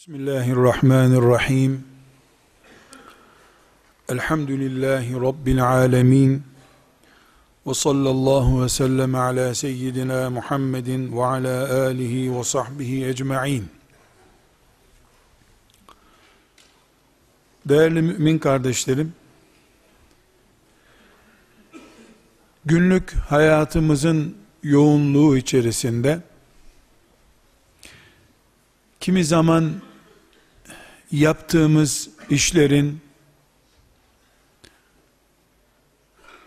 Bismillahirrahmanirrahim. Elhamdülillahi Rabbil alemin. Ve sallallahu ve sellem ala seyyidina Muhammedin ve ala alihi ve sahbihi ecma'in. Değerli mümin kardeşlerim, günlük hayatımızın yoğunluğu içerisinde, kimi zaman yaptığımız işlerin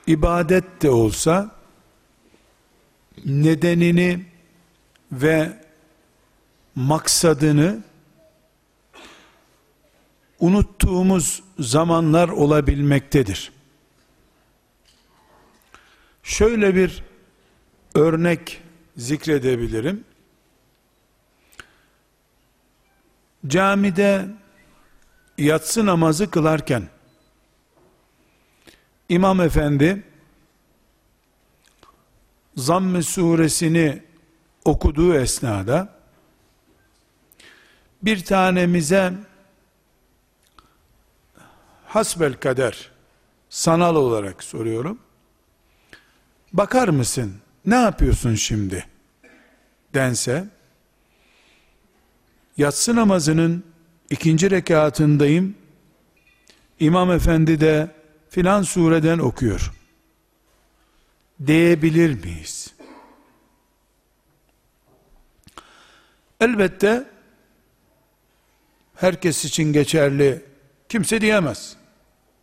ibadet de olsa nedenini ve maksadını unuttuğumuz zamanlar olabilmektedir. Şöyle bir örnek zikredebilirim. Camide yatsı namazı kılarken İmam Efendi Zamm-ı suresini okuduğu esnada bir tanemize hasbel kader sanal olarak soruyorum. Bakar mısın? Ne yapıyorsun şimdi? dense yatsı namazının ikinci rekatındayım. İmam efendi de filan sureden okuyor. Diyebilir miyiz? Elbette herkes için geçerli kimse diyemez.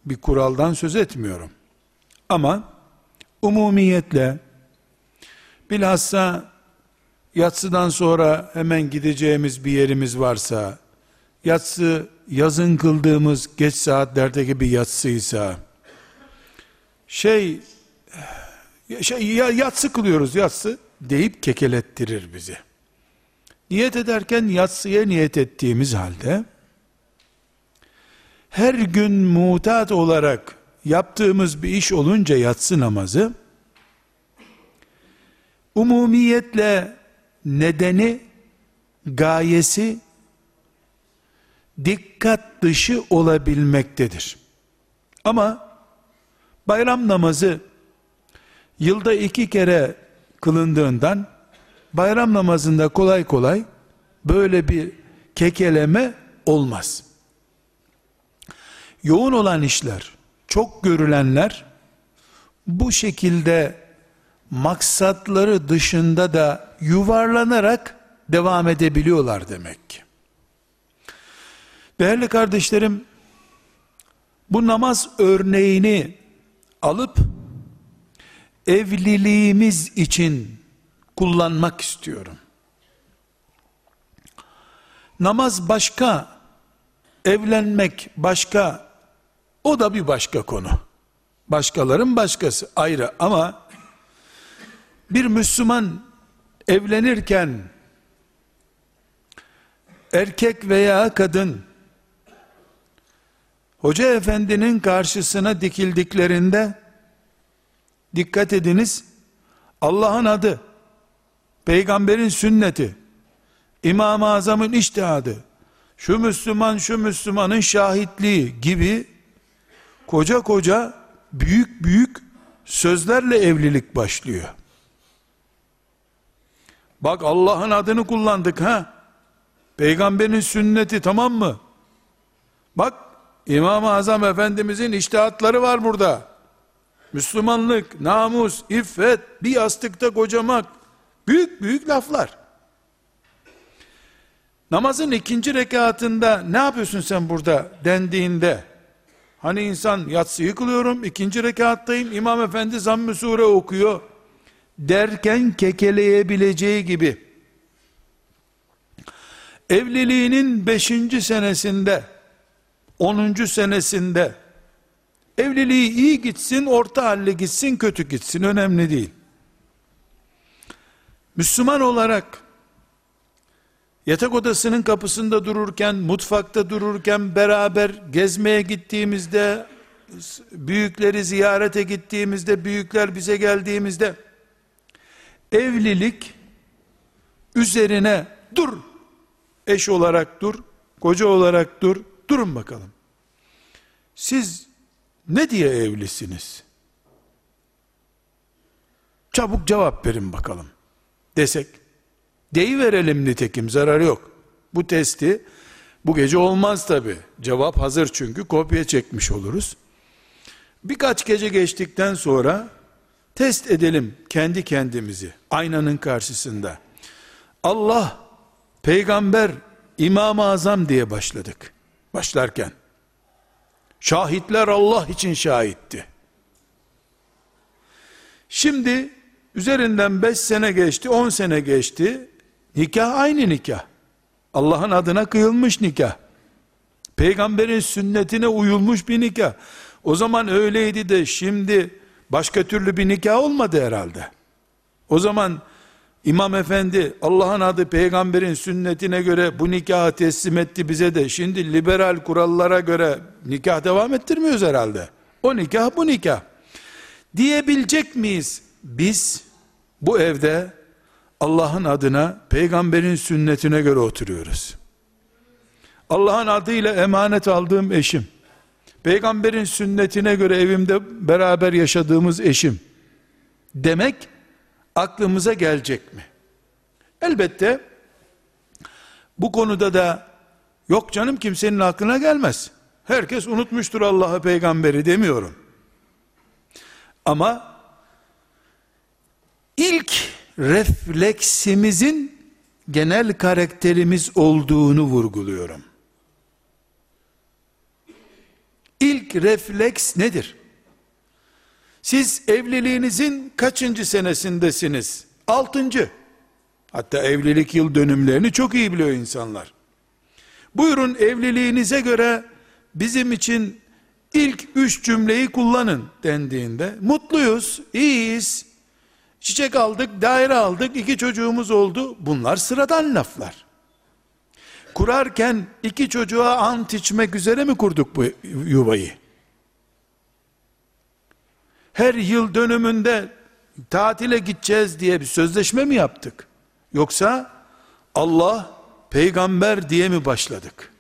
Bir kuraldan söz etmiyorum. Ama umumiyetle bilhassa yatsıdan sonra hemen gideceğimiz bir yerimiz varsa, yatsı yazın kıldığımız geç saatlerdeki bir yatsıysa, şey, şey ya, yatsı kılıyoruz yatsı deyip kekelettirir bizi. Niyet ederken yatsıya niyet ettiğimiz halde, her gün mutat olarak yaptığımız bir iş olunca yatsı namazı, umumiyetle nedeni, gayesi dikkat dışı olabilmektedir. Ama bayram namazı yılda iki kere kılındığından bayram namazında kolay kolay böyle bir kekeleme olmaz. Yoğun olan işler, çok görülenler bu şekilde maksatları dışında da yuvarlanarak devam edebiliyorlar demek ki. Değerli kardeşlerim, bu namaz örneğini alıp evliliğimiz için kullanmak istiyorum. Namaz başka, evlenmek başka, o da bir başka konu. Başkaların başkası ayrı ama bir Müslüman evlenirken erkek veya kadın hoca efendinin karşısına dikildiklerinde dikkat ediniz Allah'ın adı peygamberin sünneti İmam-ı Azam'ın iştihadı şu Müslüman şu Müslümanın şahitliği gibi koca koca büyük büyük sözlerle evlilik başlıyor. Bak Allah'ın adını kullandık ha. Peygamberin sünneti tamam mı? Bak İmam-ı Azam Efendimizin iştihatları var burada. Müslümanlık, namus, iffet, bir yastıkta kocamak. Büyük büyük laflar. Namazın ikinci rekatında ne yapıyorsun sen burada dendiğinde hani insan yatsıyı kılıyorum ikinci rekattayım İmam Efendi zamm-ı sure okuyor derken kekeleyebileceği gibi evliliğinin beşinci senesinde onuncu senesinde evliliği iyi gitsin orta halli gitsin kötü gitsin önemli değil. Müslüman olarak yatak odasının kapısında dururken, mutfakta dururken, beraber gezmeye gittiğimizde, büyükleri ziyarete gittiğimizde, büyükler bize geldiğimizde, evlilik üzerine dur, eş olarak dur, koca olarak dur, durun bakalım. Siz ne diye evlisiniz? Çabuk cevap verin bakalım. Desek, deyi verelim nitekim zararı yok. Bu testi bu gece olmaz tabi. Cevap hazır çünkü kopya çekmiş oluruz. Birkaç gece geçtikten sonra test edelim kendi kendimizi aynanın karşısında. Allah, peygamber, İmam-ı Azam diye başladık. Başlarken. Şahitler Allah için şahitti. Şimdi üzerinden 5 sene geçti, 10 sene geçti. Nikah aynı nikah. Allah'ın adına kıyılmış nikah. Peygamberin sünnetine uyulmuş bir nikah. O zaman öyleydi de şimdi başka türlü bir nikah olmadı herhalde. O zaman İmam efendi Allah'ın adı peygamberin sünnetine göre bu nikahı teslim etti bize de şimdi liberal kurallara göre nikah devam ettirmiyoruz herhalde. O nikah bu nikah. Diyebilecek miyiz? Biz bu evde Allah'ın adına peygamberin sünnetine göre oturuyoruz. Allah'ın adıyla emanet aldığım eşim, peygamberin sünnetine göre evimde beraber yaşadığımız eşim demek aklımıza gelecek mi? Elbette bu konuda da yok canım kimsenin aklına gelmez. Herkes unutmuştur Allah'ı peygamberi demiyorum. Ama ilk refleksimizin genel karakterimiz olduğunu vurguluyorum. İlk refleks nedir? Siz evliliğinizin kaçıncı senesindesiniz? Altıncı. Hatta evlilik yıl dönümlerini çok iyi biliyor insanlar. Buyurun evliliğinize göre bizim için ilk üç cümleyi kullanın dendiğinde mutluyuz, iyiyiz, çiçek aldık, daire aldık, iki çocuğumuz oldu. Bunlar sıradan laflar. Kurarken iki çocuğa ant içmek üzere mi kurduk bu yuvayı? Her yıl dönümünde tatile gideceğiz diye bir sözleşme mi yaptık? Yoksa Allah peygamber diye mi başladık?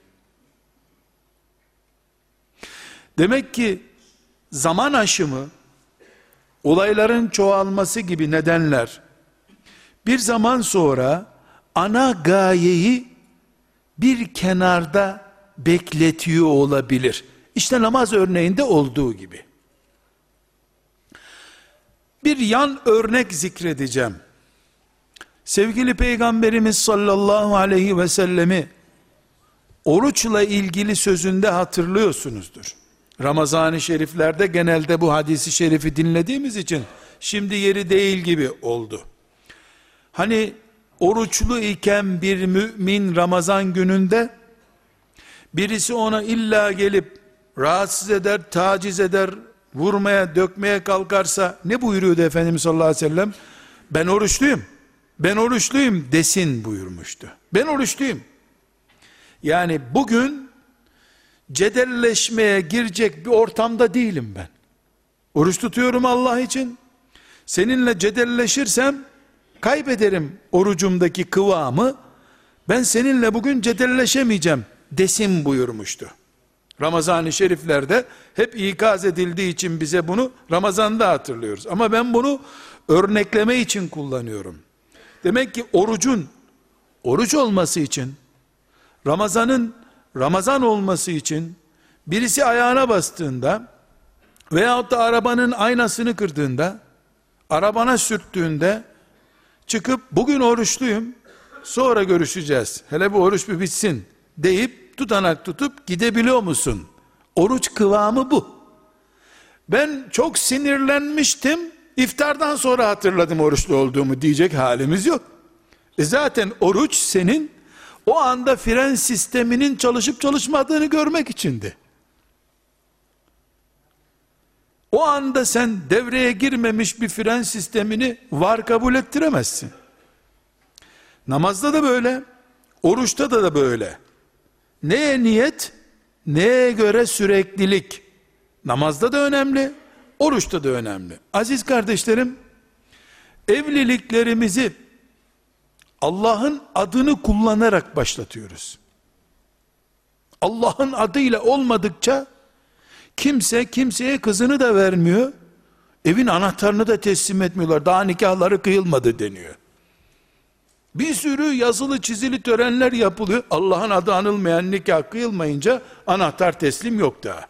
Demek ki zaman aşımı, olayların çoğalması gibi nedenler bir zaman sonra ana gayeyi bir kenarda bekletiyor olabilir. İşte namaz örneğinde olduğu gibi. Bir yan örnek zikredeceğim. Sevgili Peygamberimiz sallallahu aleyhi ve sellemi oruçla ilgili sözünde hatırlıyorsunuzdur. Ramazan-ı şeriflerde genelde bu hadisi şerifi dinlediğimiz için şimdi yeri değil gibi oldu. Hani oruçlu iken bir mümin Ramazan gününde birisi ona illa gelip rahatsız eder, taciz eder, vurmaya, dökmeye kalkarsa ne buyuruyordu Efendimiz sallallahu aleyhi ve sellem? Ben oruçluyum. Ben oruçluyum desin buyurmuştu. Ben oruçluyum. Yani bugün cedelleşmeye girecek bir ortamda değilim ben. Oruç tutuyorum Allah için. Seninle cedelleşirsem kaybederim orucumdaki kıvamı. Ben seninle bugün cedelleşemeyeceğim desin buyurmuştu. Ramazan-ı şeriflerde hep ikaz edildiği için bize bunu Ramazan'da hatırlıyoruz. Ama ben bunu örnekleme için kullanıyorum. Demek ki orucun oruç olması için Ramazan'ın Ramazan olması için birisi ayağına bastığında veyahut da arabanın aynasını kırdığında arabana sürttüğünde çıkıp bugün oruçluyum sonra görüşeceğiz hele bu oruç bir bitsin deyip tutanak tutup gidebiliyor musun? Oruç kıvamı bu. Ben çok sinirlenmiştim, iftardan sonra hatırladım oruçlu olduğumu diyecek halimiz yok. E zaten oruç senin o anda fren sisteminin çalışıp çalışmadığını görmek içindi. O anda sen devreye girmemiş bir fren sistemini var kabul ettiremezsin. Namazda da böyle, oruçta da da böyle. Neye niyet? Neye göre süreklilik? Namazda da önemli, oruçta da önemli. Aziz kardeşlerim, evliliklerimizi Allah'ın adını kullanarak başlatıyoruz. Allah'ın adıyla olmadıkça kimse kimseye kızını da vermiyor. Evin anahtarını da teslim etmiyorlar. Daha nikahları kıyılmadı deniyor. Bir sürü yazılı çizili törenler yapılıyor. Allah'ın adı anılmayan nikah kıyılmayınca anahtar teslim yok daha.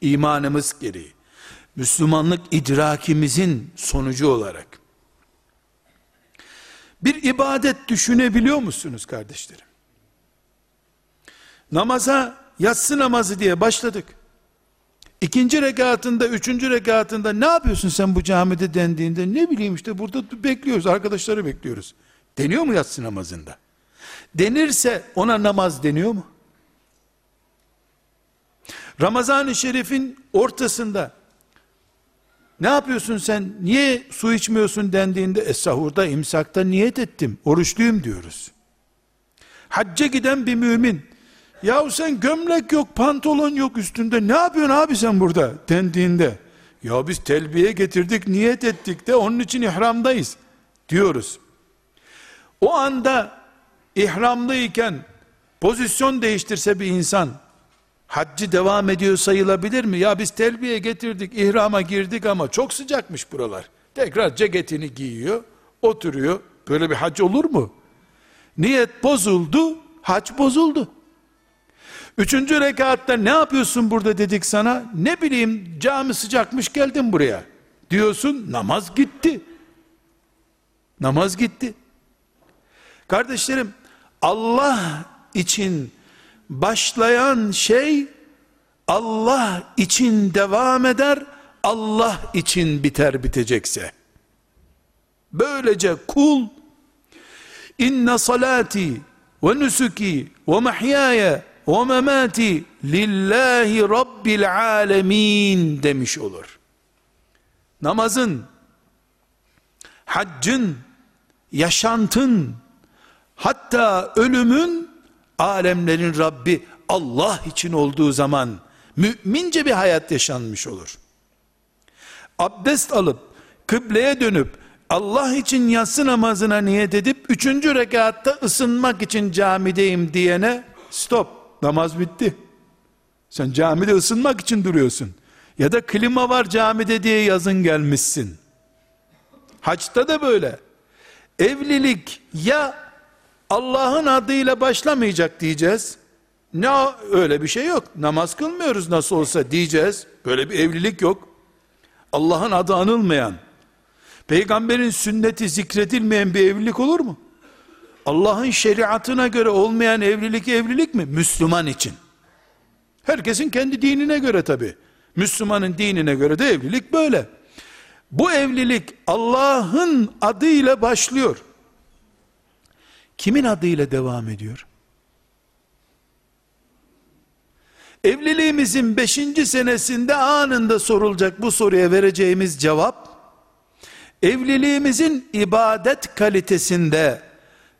İmanımız gereği. Müslümanlık idrakimizin sonucu olarak. Bir ibadet düşünebiliyor musunuz kardeşlerim? Namaza yatsı namazı diye başladık. İkinci rekatında, üçüncü rekatında ne yapıyorsun sen bu camide dendiğinde ne bileyim işte burada bekliyoruz, arkadaşları bekliyoruz. Deniyor mu yatsı namazında? Denirse ona namaz deniyor mu? Ramazan-ı Şerif'in ortasında ne yapıyorsun sen? Niye su içmiyorsun dendiğinde e sahurda, imsakta niyet ettim. Oruçluyum diyoruz. Hacca giden bir mümin Yahu sen gömlek yok, pantolon yok üstünde. Ne yapıyorsun abi sen burada? Dendiğinde. Ya biz telbiye getirdik, niyet ettik de onun için ihramdayız. Diyoruz. O anda ihramlıyken pozisyon değiştirse bir insan haccı devam ediyor sayılabilir mi? Ya biz telbiye getirdik, ihrama girdik ama çok sıcakmış buralar. Tekrar ceketini giyiyor, oturuyor. Böyle bir hac olur mu? Niyet bozuldu, hac bozuldu. Üçüncü rekatta ne yapıyorsun burada dedik sana? Ne bileyim cami sıcakmış geldim buraya. Diyorsun namaz gitti. Namaz gitti. Kardeşlerim Allah için başlayan şey Allah için devam eder, Allah için biter bitecekse. Böylece kul inne salati ve nusuki ve mahyaya ve memati lillahi rabbil alemin demiş olur. Namazın, haccın, yaşantın, hatta ölümün alemlerin Rabbi Allah için olduğu zaman mümince bir hayat yaşanmış olur. Abdest alıp kıbleye dönüp Allah için yatsı namazına niyet edip üçüncü rekatta ısınmak için camideyim diyene stop Namaz bitti. Sen camide ısınmak için duruyorsun. Ya da klima var camide diye yazın gelmişsin. Haçta da böyle. Evlilik ya Allah'ın adıyla başlamayacak diyeceğiz. Ne öyle bir şey yok. Namaz kılmıyoruz nasıl olsa diyeceğiz. Böyle bir evlilik yok. Allah'ın adı anılmayan, peygamberin sünneti zikredilmeyen bir evlilik olur mu? Allah'ın şeriatına göre olmayan evlilik evlilik mi? Müslüman için. Herkesin kendi dinine göre tabi. Müslümanın dinine göre de evlilik böyle. Bu evlilik Allah'ın adıyla başlıyor. Kimin adıyla devam ediyor? Evliliğimizin beşinci senesinde anında sorulacak bu soruya vereceğimiz cevap, evliliğimizin ibadet kalitesinde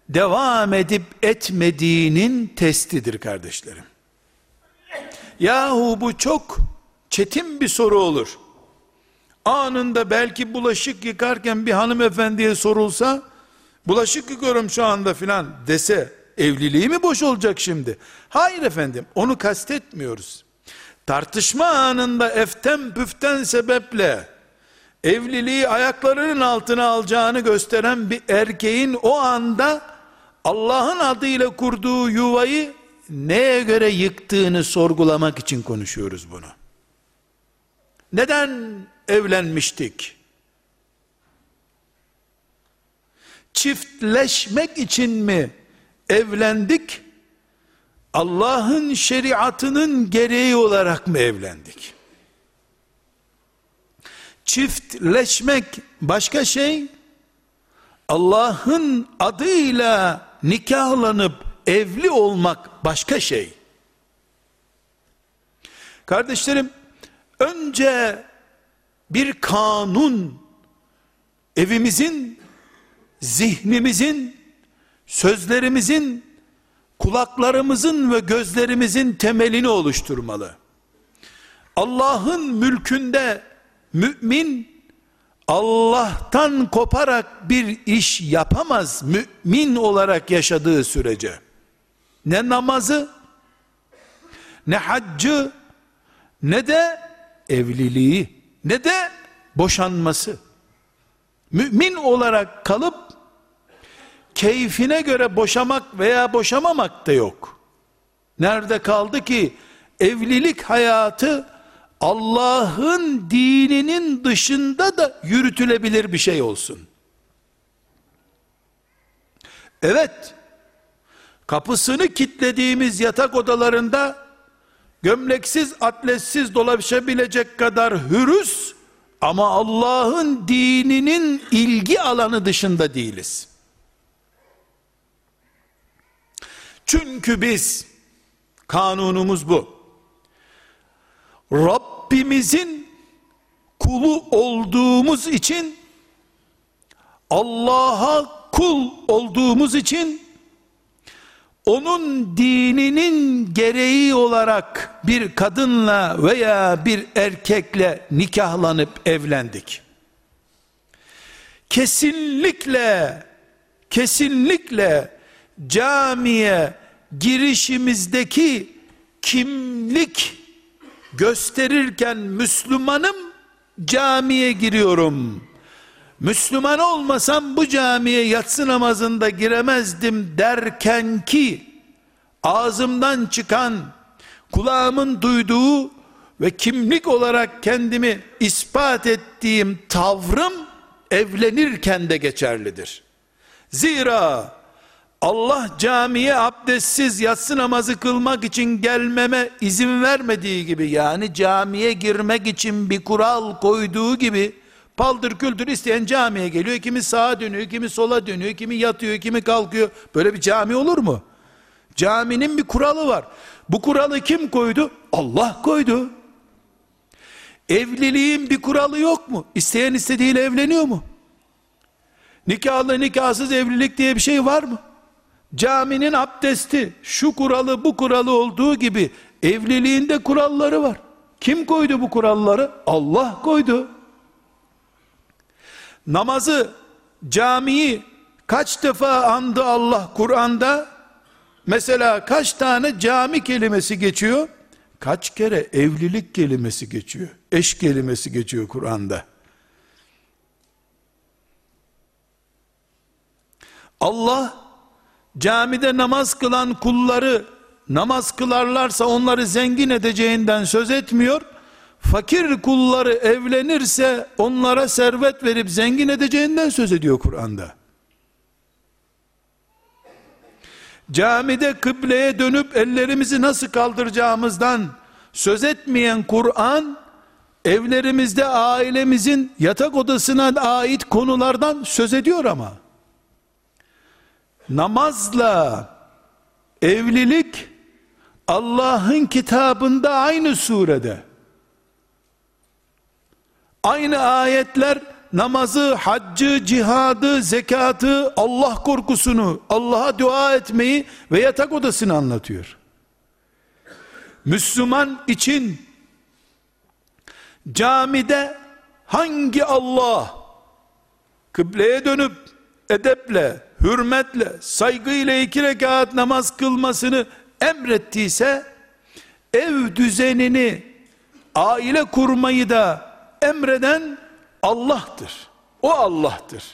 devam edip etmediğinin testidir kardeşlerim. Yahu bu çok çetin bir soru olur. Anında belki bulaşık yıkarken bir hanımefendiye sorulsa, bulaşık yıkıyorum şu anda filan dese, evliliği mi boş olacak şimdi? Hayır efendim, onu kastetmiyoruz. Tartışma anında eften püften sebeple, evliliği ayaklarının altına alacağını gösteren bir erkeğin o anda, Allah'ın adıyla kurduğu yuvayı neye göre yıktığını sorgulamak için konuşuyoruz bunu. Neden evlenmiştik? Çiftleşmek için mi evlendik? Allah'ın şeriatının gereği olarak mı evlendik? Çiftleşmek başka şey, Allah'ın adıyla nikahlanıp evli olmak başka şey. Kardeşlerim, önce bir kanun evimizin, zihnimizin, sözlerimizin, kulaklarımızın ve gözlerimizin temelini oluşturmalı. Allah'ın mülkünde mümin Allah'tan koparak bir iş yapamaz mümin olarak yaşadığı sürece. Ne namazı, ne haccı, ne de evliliği, ne de boşanması. Mümin olarak kalıp keyfine göre boşamak veya boşamamak da yok. Nerede kaldı ki evlilik hayatı Allah'ın dininin dışında da yürütülebilir bir şey olsun. Evet, kapısını kitlediğimiz yatak odalarında gömleksiz, atletsiz dolaşabilecek kadar hürüz ama Allah'ın dininin ilgi alanı dışında değiliz. Çünkü biz kanunumuz bu. Rabbimizin kulu olduğumuz için Allah'a kul olduğumuz için onun dininin gereği olarak bir kadınla veya bir erkekle nikahlanıp evlendik. Kesinlikle kesinlikle camiye girişimizdeki kimlik gösterirken Müslümanım camiye giriyorum. Müslüman olmasam bu camiye yatsı namazında giremezdim derken ki ağzımdan çıkan kulağımın duyduğu ve kimlik olarak kendimi ispat ettiğim tavrım evlenirken de geçerlidir. Zira Allah camiye abdestsiz yatsı namazı kılmak için gelmeme izin vermediği gibi yani camiye girmek için bir kural koyduğu gibi paldır küldür isteyen camiye geliyor. Kimi sağa dönüyor, kimi sola dönüyor, kimi yatıyor, kimi kalkıyor. Böyle bir cami olur mu? Caminin bir kuralı var. Bu kuralı kim koydu? Allah koydu. Evliliğin bir kuralı yok mu? İsteyen istediğiyle evleniyor mu? Nikahlı nikahsız evlilik diye bir şey var mı? Caminin abdesti şu kuralı bu kuralı olduğu gibi evliliğinde kuralları var. Kim koydu bu kuralları? Allah koydu. Namazı, camiyi kaç defa andı Allah Kur'an'da? Mesela kaç tane cami kelimesi geçiyor? Kaç kere evlilik kelimesi geçiyor? Eş kelimesi geçiyor Kur'an'da. Allah camide namaz kılan kulları namaz kılarlarsa onları zengin edeceğinden söz etmiyor. Fakir kulları evlenirse onlara servet verip zengin edeceğinden söz ediyor Kur'an'da. Camide kıbleye dönüp ellerimizi nasıl kaldıracağımızdan söz etmeyen Kur'an evlerimizde ailemizin yatak odasına ait konulardan söz ediyor ama namazla evlilik Allah'ın kitabında aynı surede aynı ayetler namazı, haccı, cihadı, zekatı, Allah korkusunu, Allah'a dua etmeyi ve yatak odasını anlatıyor. Müslüman için camide hangi Allah kıbleye dönüp edeple, hürmetle, saygıyla iki rekat namaz kılmasını emrettiyse ev düzenini, aile kurmayı da emreden Allah'tır. O Allah'tır.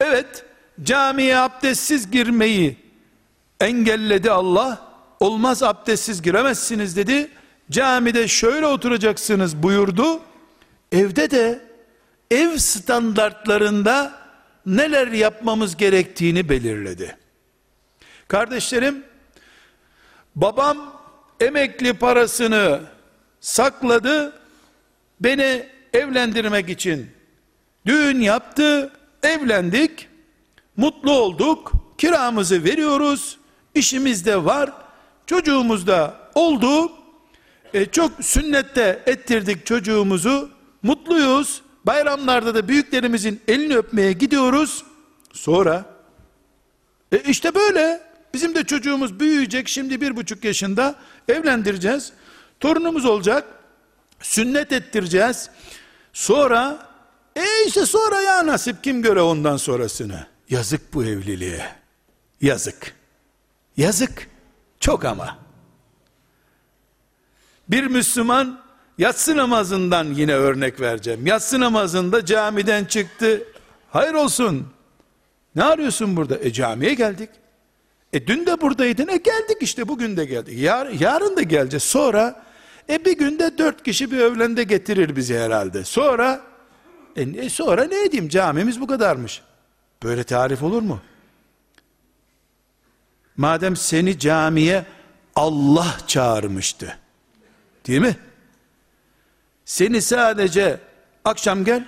Evet, camiye abdestsiz girmeyi engelledi Allah. Olmaz abdestsiz giremezsiniz dedi. Camide şöyle oturacaksınız buyurdu. Evde de ev standartlarında neler yapmamız gerektiğini belirledi. Kardeşlerim, babam emekli parasını sakladı, beni evlendirmek için düğün yaptı, evlendik, mutlu olduk, kiramızı veriyoruz, işimiz de var, çocuğumuz da oldu, e, çok sünnette ettirdik çocuğumuzu, mutluyuz, bayramlarda da büyüklerimizin elini öpmeye gidiyoruz, sonra, e işte böyle, bizim de çocuğumuz büyüyecek, şimdi bir buçuk yaşında, evlendireceğiz, torunumuz olacak, sünnet ettireceğiz, Sonra e işte sonra ya nasip kim göre ondan sonrasını. Yazık bu evliliğe. Yazık. Yazık. Çok ama. Bir Müslüman yatsı namazından yine örnek vereceğim. Yatsı namazında camiden çıktı. Hayır olsun. Ne arıyorsun burada? E camiye geldik. E dün de buradaydın. E geldik işte bugün de geldik. Yar, yarın da geleceğiz. Sonra e bir günde dört kişi bir öğlende getirir bizi herhalde. Sonra e, e sonra ne edeyim camimiz bu kadarmış. Böyle tarif olur mu? Madem seni camiye Allah çağırmıştı. Değil mi? Seni sadece akşam gel,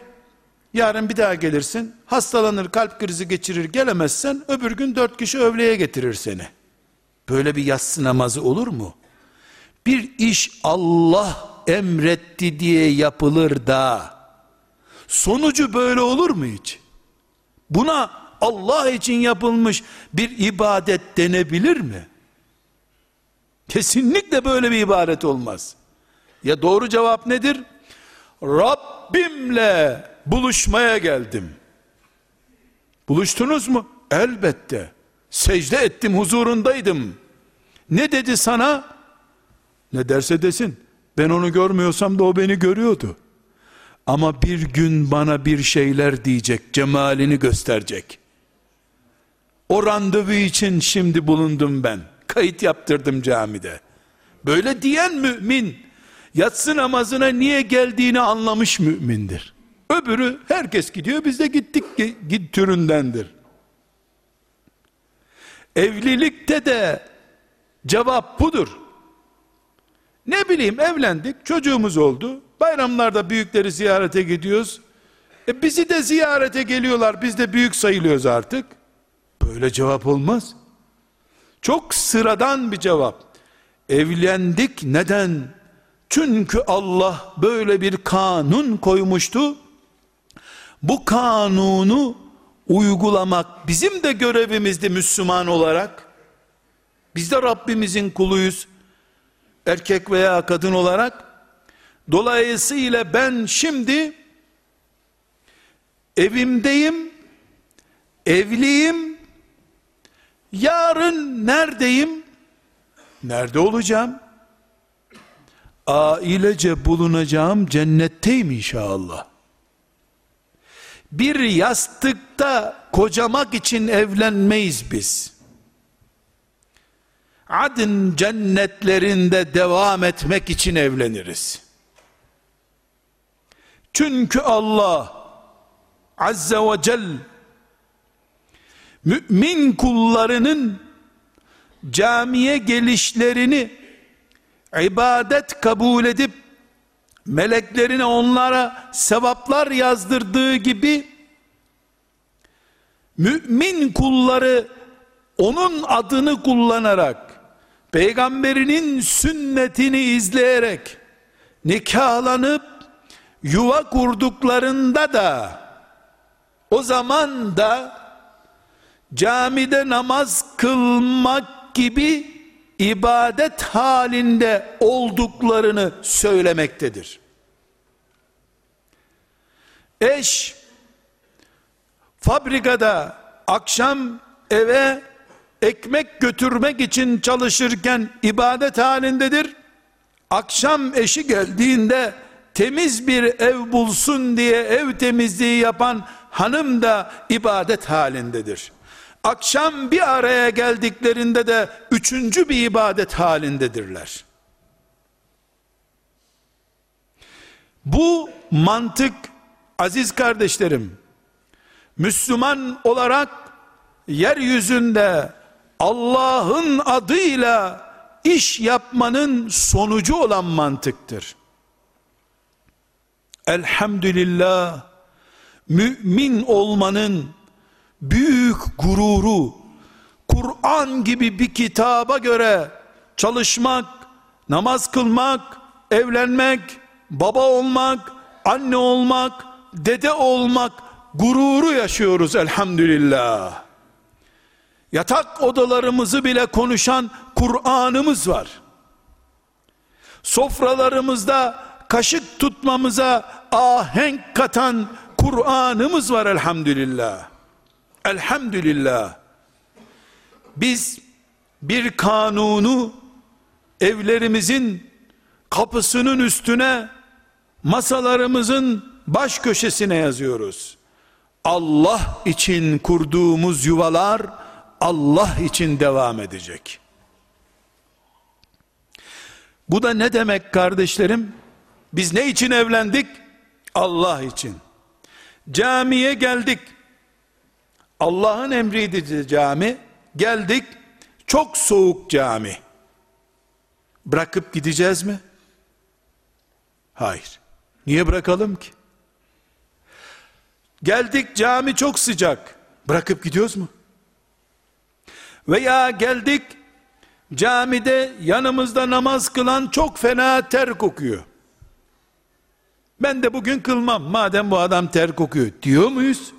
yarın bir daha gelirsin, hastalanır, kalp krizi geçirir, gelemezsen öbür gün dört kişi övleye getirir seni. Böyle bir yatsı namazı olur mu? Bir iş Allah emretti diye yapılır da, sonucu böyle olur mu hiç? Buna Allah için yapılmış bir ibadet denebilir mi? Kesinlikle böyle bir ibadet olmaz. Ya doğru cevap nedir? Rabbimle buluşmaya geldim. Buluştunuz mu? Elbette. Secde ettim, huzurundaydım. Ne dedi sana? Ne derse desin. Ben onu görmüyorsam da o beni görüyordu. Ama bir gün bana bir şeyler diyecek, cemalini gösterecek. O randevu için şimdi bulundum ben. Kayıt yaptırdım camide. Böyle diyen mümin, yatsı namazına niye geldiğini anlamış mümindir. Öbürü herkes gidiyor biz de gittik git türündendir. Evlilikte de cevap budur. Ne bileyim evlendik çocuğumuz oldu. Bayramlarda büyükleri ziyarete gidiyoruz. E bizi de ziyarete geliyorlar biz de büyük sayılıyoruz artık. Böyle cevap olmaz. Çok sıradan bir cevap. Evlendik neden? Çünkü Allah böyle bir kanun koymuştu. Bu kanunu uygulamak bizim de görevimizdi Müslüman olarak. Biz de Rabbimizin kuluyuz. Erkek veya kadın olarak. Dolayısıyla ben şimdi evimdeyim, evliyim, yarın neredeyim? Nerede olacağım? Ailece bulunacağım cennetteyim inşallah. Bir yastıkta kocamak için evlenmeyiz biz. Adın cennetlerinde devam etmek için evleniriz. Çünkü Allah Azze ve Celle mümin kullarının camiye gelişlerini ibadet kabul edip meleklerine onlara sevaplar yazdırdığı gibi mümin kulları onun adını kullanarak peygamberinin sünnetini izleyerek nikahlanıp yuva kurduklarında da o zaman da camide namaz kılmak gibi ibadet halinde olduklarını söylemektedir. Eş fabrikada akşam eve ekmek götürmek için çalışırken ibadet halindedir. Akşam eşi geldiğinde temiz bir ev bulsun diye ev temizliği yapan hanım da ibadet halindedir. Akşam bir araya geldiklerinde de üçüncü bir ibadet halindedirler. Bu mantık aziz kardeşlerim Müslüman olarak yeryüzünde Allah'ın adıyla iş yapmanın sonucu olan mantıktır. Elhamdülillah mümin olmanın büyük gururu Kur'an gibi bir kitaba göre çalışmak, namaz kılmak, evlenmek, baba olmak, anne olmak, dede olmak gururu yaşıyoruz elhamdülillah. Yatak odalarımızı bile konuşan Kur'an'ımız var. Sofralarımızda kaşık tutmamıza ahenk katan Kur'an'ımız var elhamdülillah. Elhamdülillah. Biz bir kanunu evlerimizin kapısının üstüne masalarımızın baş köşesine yazıyoruz. Allah için kurduğumuz yuvalar Allah için devam edecek. Bu da ne demek kardeşlerim? Biz ne için evlendik? Allah için. Camiye geldik. Allah'ın emriydi cami. Geldik. Çok soğuk cami. Bırakıp gideceğiz mi? Hayır. Niye bırakalım ki? Geldik cami çok sıcak. Bırakıp gidiyoruz mu? Veya geldik camide yanımızda namaz kılan çok fena ter kokuyor. Ben de bugün kılmam madem bu adam ter kokuyor diyor muyuz?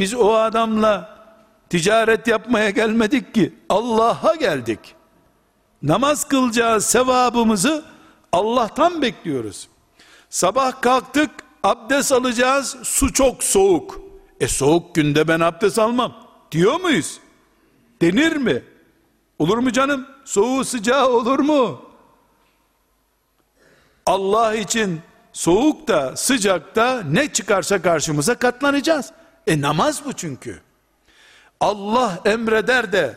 Biz o adamla ticaret yapmaya gelmedik ki Allah'a geldik. Namaz kılacağız sevabımızı Allah'tan bekliyoruz. Sabah kalktık abdest alacağız su çok soğuk. E soğuk günde ben abdest almam diyor muyuz? Denir mi? Olur mu canım? Soğuğu sıcağı olur mu? Allah için soğuk da sıcak da ne çıkarsa karşımıza katlanacağız. E namaz bu çünkü. Allah emreder de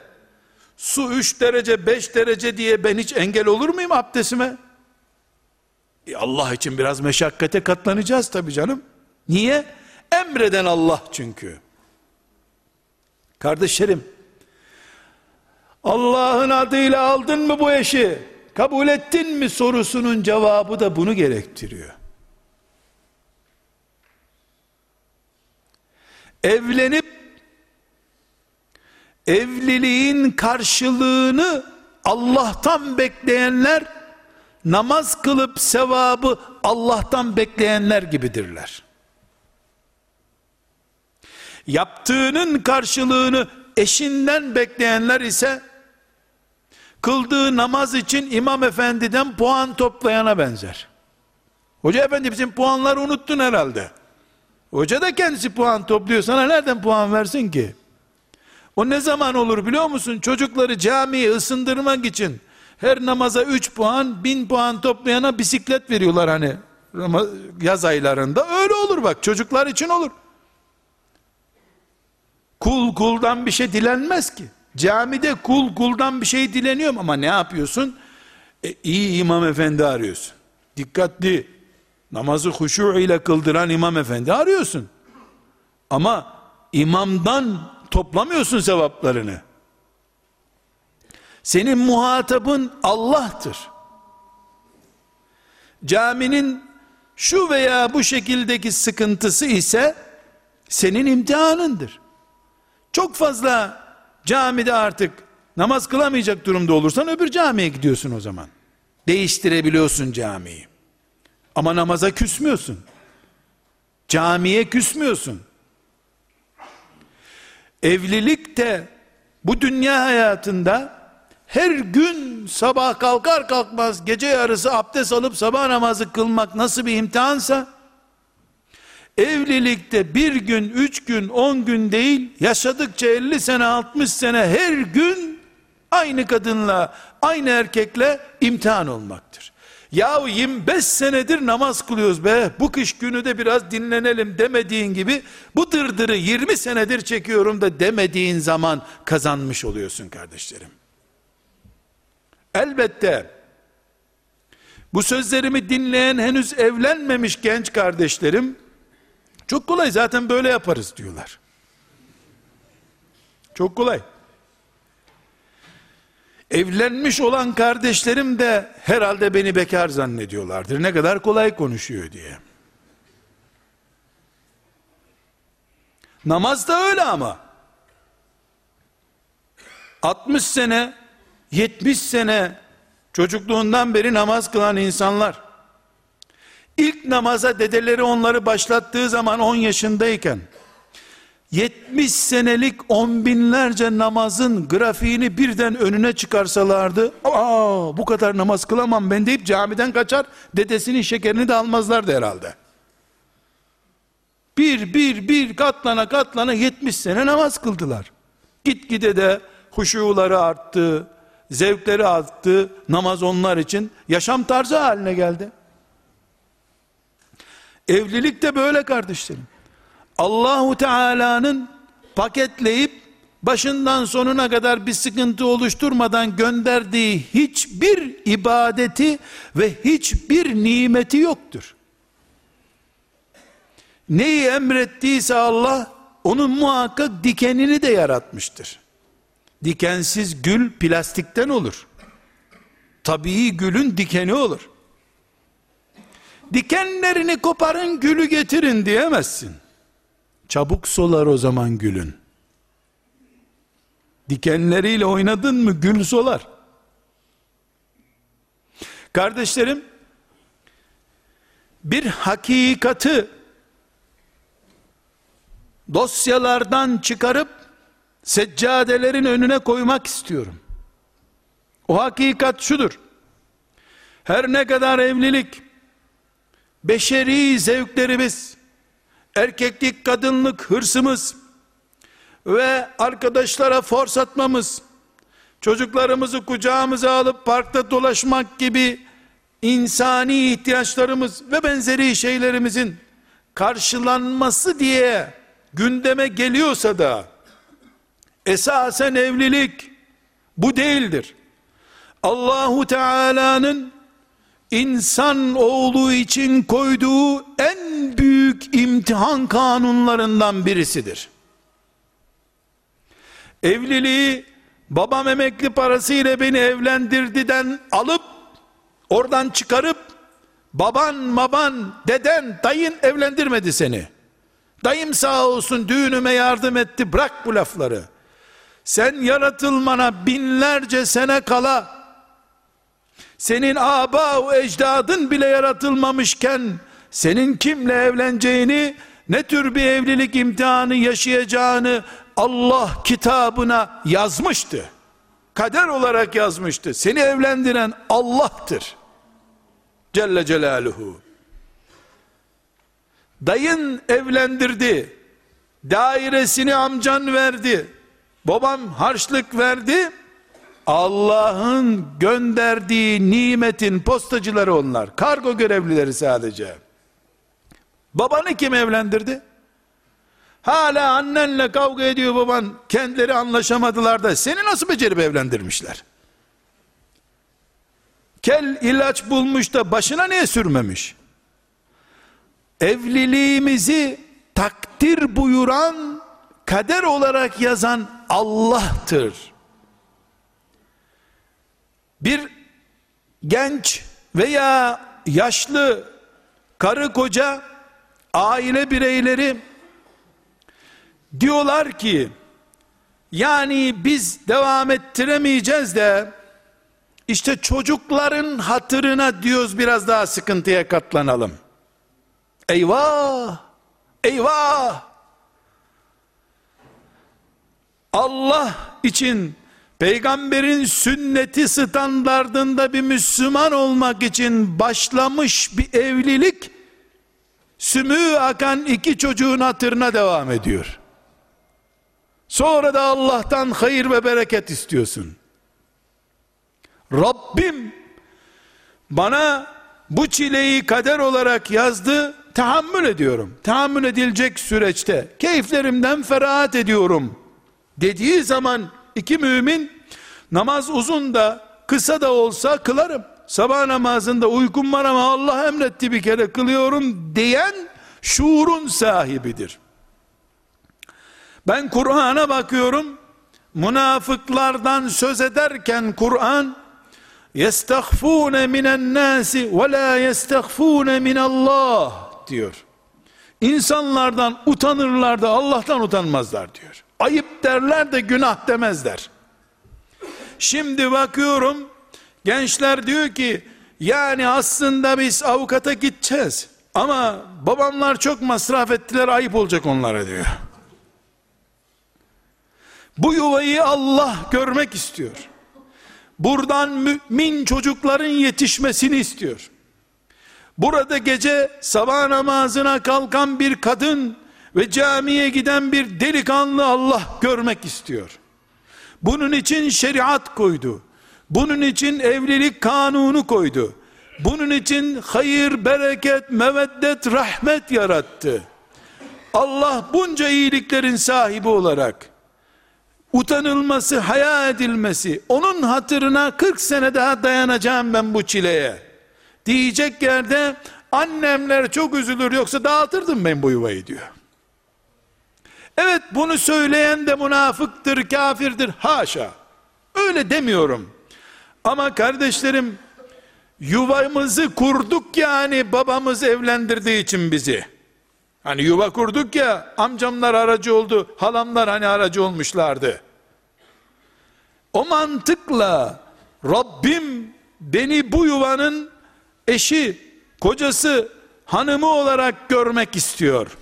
su 3 derece 5 derece diye ben hiç engel olur muyum abdestime? E Allah için biraz meşakkate katlanacağız tabi canım. Niye? Emreden Allah çünkü. Kardeşlerim, Allah'ın adıyla aldın mı bu eşi? Kabul ettin mi sorusunun cevabı da bunu gerektiriyor. Evlenip evliliğin karşılığını Allah'tan bekleyenler namaz kılıp sevabı Allah'tan bekleyenler gibidirler. Yaptığının karşılığını eşinden bekleyenler ise kıldığı namaz için imam efendiden puan toplayana benzer. Hoca efendi bizim puanları unuttun herhalde. Hoca da kendisi puan topluyor. Sana nereden puan versin ki? O ne zaman olur biliyor musun? Çocukları camiye ısındırmak için her namaza 3 puan, 1000 puan toplayana bisiklet veriyorlar hani yaz aylarında. Öyle olur bak çocuklar için olur. Kul kuldan bir şey dilenmez ki. Camide kul kuldan bir şey dileniyor ama ne yapıyorsun? E, iyi imam efendi arıyorsun. Dikkatli namazı huşu ile kıldıran imam efendi arıyorsun. Ama imamdan toplamıyorsun sevaplarını. Senin muhatabın Allah'tır. Caminin şu veya bu şekildeki sıkıntısı ise senin imtihanındır. Çok fazla camide artık namaz kılamayacak durumda olursan öbür camiye gidiyorsun o zaman. Değiştirebiliyorsun camiyi. Ama namaza küsmüyorsun. Camiye küsmüyorsun. Evlilik de bu dünya hayatında her gün sabah kalkar kalkmaz gece yarısı abdest alıp sabah namazı kılmak nasıl bir imtihansa evlilikte bir gün, üç gün, on gün değil yaşadıkça 50 sene, 60 sene her gün aynı kadınla, aynı erkekle imtihan olmaktır. Yahu 25 senedir namaz kılıyoruz be. Bu kış günü de biraz dinlenelim demediğin gibi bu dırdırı 20 senedir çekiyorum da demediğin zaman kazanmış oluyorsun kardeşlerim. Elbette bu sözlerimi dinleyen henüz evlenmemiş genç kardeşlerim çok kolay zaten böyle yaparız diyorlar. Çok kolay. Evlenmiş olan kardeşlerim de herhalde beni bekar zannediyorlardır. Ne kadar kolay konuşuyor diye. Namaz da öyle ama. 60 sene, 70 sene çocukluğundan beri namaz kılan insanlar ilk namaza dedeleri onları başlattığı zaman 10 yaşındayken 70 senelik on binlerce namazın grafiğini birden önüne çıkarsalardı, aa bu kadar namaz kılamam ben deyip camiden kaçar, dedesinin şekerini de almazlardı herhalde. Bir, bir, bir katlana katlana 70 sene namaz kıldılar. Gitgide de huşuları arttı, zevkleri attı, namaz onlar için yaşam tarzı haline geldi. Evlilik de böyle kardeşlerim. Allahu Teala'nın paketleyip başından sonuna kadar bir sıkıntı oluşturmadan gönderdiği hiçbir ibadeti ve hiçbir nimeti yoktur. Neyi emrettiyse Allah onun muhakkak dikenini de yaratmıştır. Dikensiz gül plastikten olur. Tabii gülün dikeni olur. Dikenlerini koparın gülü getirin diyemezsin. Çabuk solar o zaman gülün. Dikenleriyle oynadın mı gül solar. Kardeşlerim, bir hakikati dosyalardan çıkarıp seccadelerin önüne koymak istiyorum. O hakikat şudur. Her ne kadar evlilik, beşeri zevklerimiz, erkeklik, kadınlık, hırsımız ve arkadaşlara fors atmamız, çocuklarımızı kucağımıza alıp parkta dolaşmak gibi insani ihtiyaçlarımız ve benzeri şeylerimizin karşılanması diye gündeme geliyorsa da esasen evlilik bu değildir. Allahu Teala'nın insan oğlu için koyduğu en büyük imtihan kanunlarından birisidir. Evliliği babam emekli parasıyla beni evlendirdiden alıp oradan çıkarıp baban baban deden dayın evlendirmedi seni. Dayım sağ olsun düğünüme yardım etti bırak bu lafları. Sen yaratılmana binlerce sene kala senin aba ecdadın bile yaratılmamışken senin kimle evleneceğini ne tür bir evlilik imtihanı yaşayacağını Allah kitabına yazmıştı. Kader olarak yazmıştı. Seni evlendiren Allah'tır. Celle Celaluhu. Dayın evlendirdi. Dairesini amcan verdi. Babam harçlık verdi. Allah'ın gönderdiği nimetin postacıları onlar. Kargo görevlileri sadece. Babanı kim evlendirdi? Hala annenle kavga ediyor baban. Kendileri anlaşamadılar da seni nasıl becerip evlendirmişler? Kel ilaç bulmuş da başına niye sürmemiş? Evliliğimizi takdir buyuran, kader olarak yazan Allah'tır. Bir genç veya yaşlı karı koca aile bireyleri diyorlar ki yani biz devam ettiremeyeceğiz de işte çocukların hatırına diyoruz biraz daha sıkıntıya katlanalım. Eyvah! Eyvah! Allah için peygamberin sünneti standardında bir Müslüman olmak için başlamış bir evlilik sümüğü akan iki çocuğun hatırına devam ediyor. Sonra da Allah'tan hayır ve bereket istiyorsun. Rabbim bana bu çileyi kader olarak yazdı, tahammül ediyorum. Tahammül edilecek süreçte keyiflerimden ferahat ediyorum dediği zaman iki mümin namaz uzun da kısa da olsa kılarım. Sabah namazında uykum var ama Allah emretti bir kere kılıyorum diyen şuurun sahibidir. Ben Kur'an'a bakıyorum. Münafıklardan söz ederken Kur'an yestahfune minen nasi ve la yestahfune min Allah diyor. İnsanlardan utanırlar da Allah'tan utanmazlar diyor. Ayıp derler de günah demezler. Şimdi bakıyorum gençler diyor ki yani aslında biz avukata gideceğiz. Ama babamlar çok masraf ettiler ayıp olacak onlara diyor. Bu yuvayı Allah görmek istiyor. Buradan mümin çocukların yetişmesini istiyor. Burada gece sabah namazına kalkan bir kadın ve camiye giden bir delikanlı Allah görmek istiyor. Bunun için şeriat koydu. Bunun için evlilik kanunu koydu. Bunun için hayır, bereket, meveddet, rahmet yarattı. Allah bunca iyiliklerin sahibi olarak utanılması, haya edilmesi, onun hatırına 40 sene daha dayanacağım ben bu çileye. Diyecek yerde annemler çok üzülür yoksa dağıtırdım ben bu yuvayı diyor. Evet bunu söyleyen de münafıktır, kafirdir. Haşa. Öyle demiyorum. Ama kardeşlerim yuvamızı kurduk yani babamız evlendirdiği için bizi. Hani yuva kurduk ya amcamlar aracı oldu, halamlar hani aracı olmuşlardı. O mantıkla Rabbim beni bu yuvanın eşi, kocası, hanımı olarak görmek istiyor.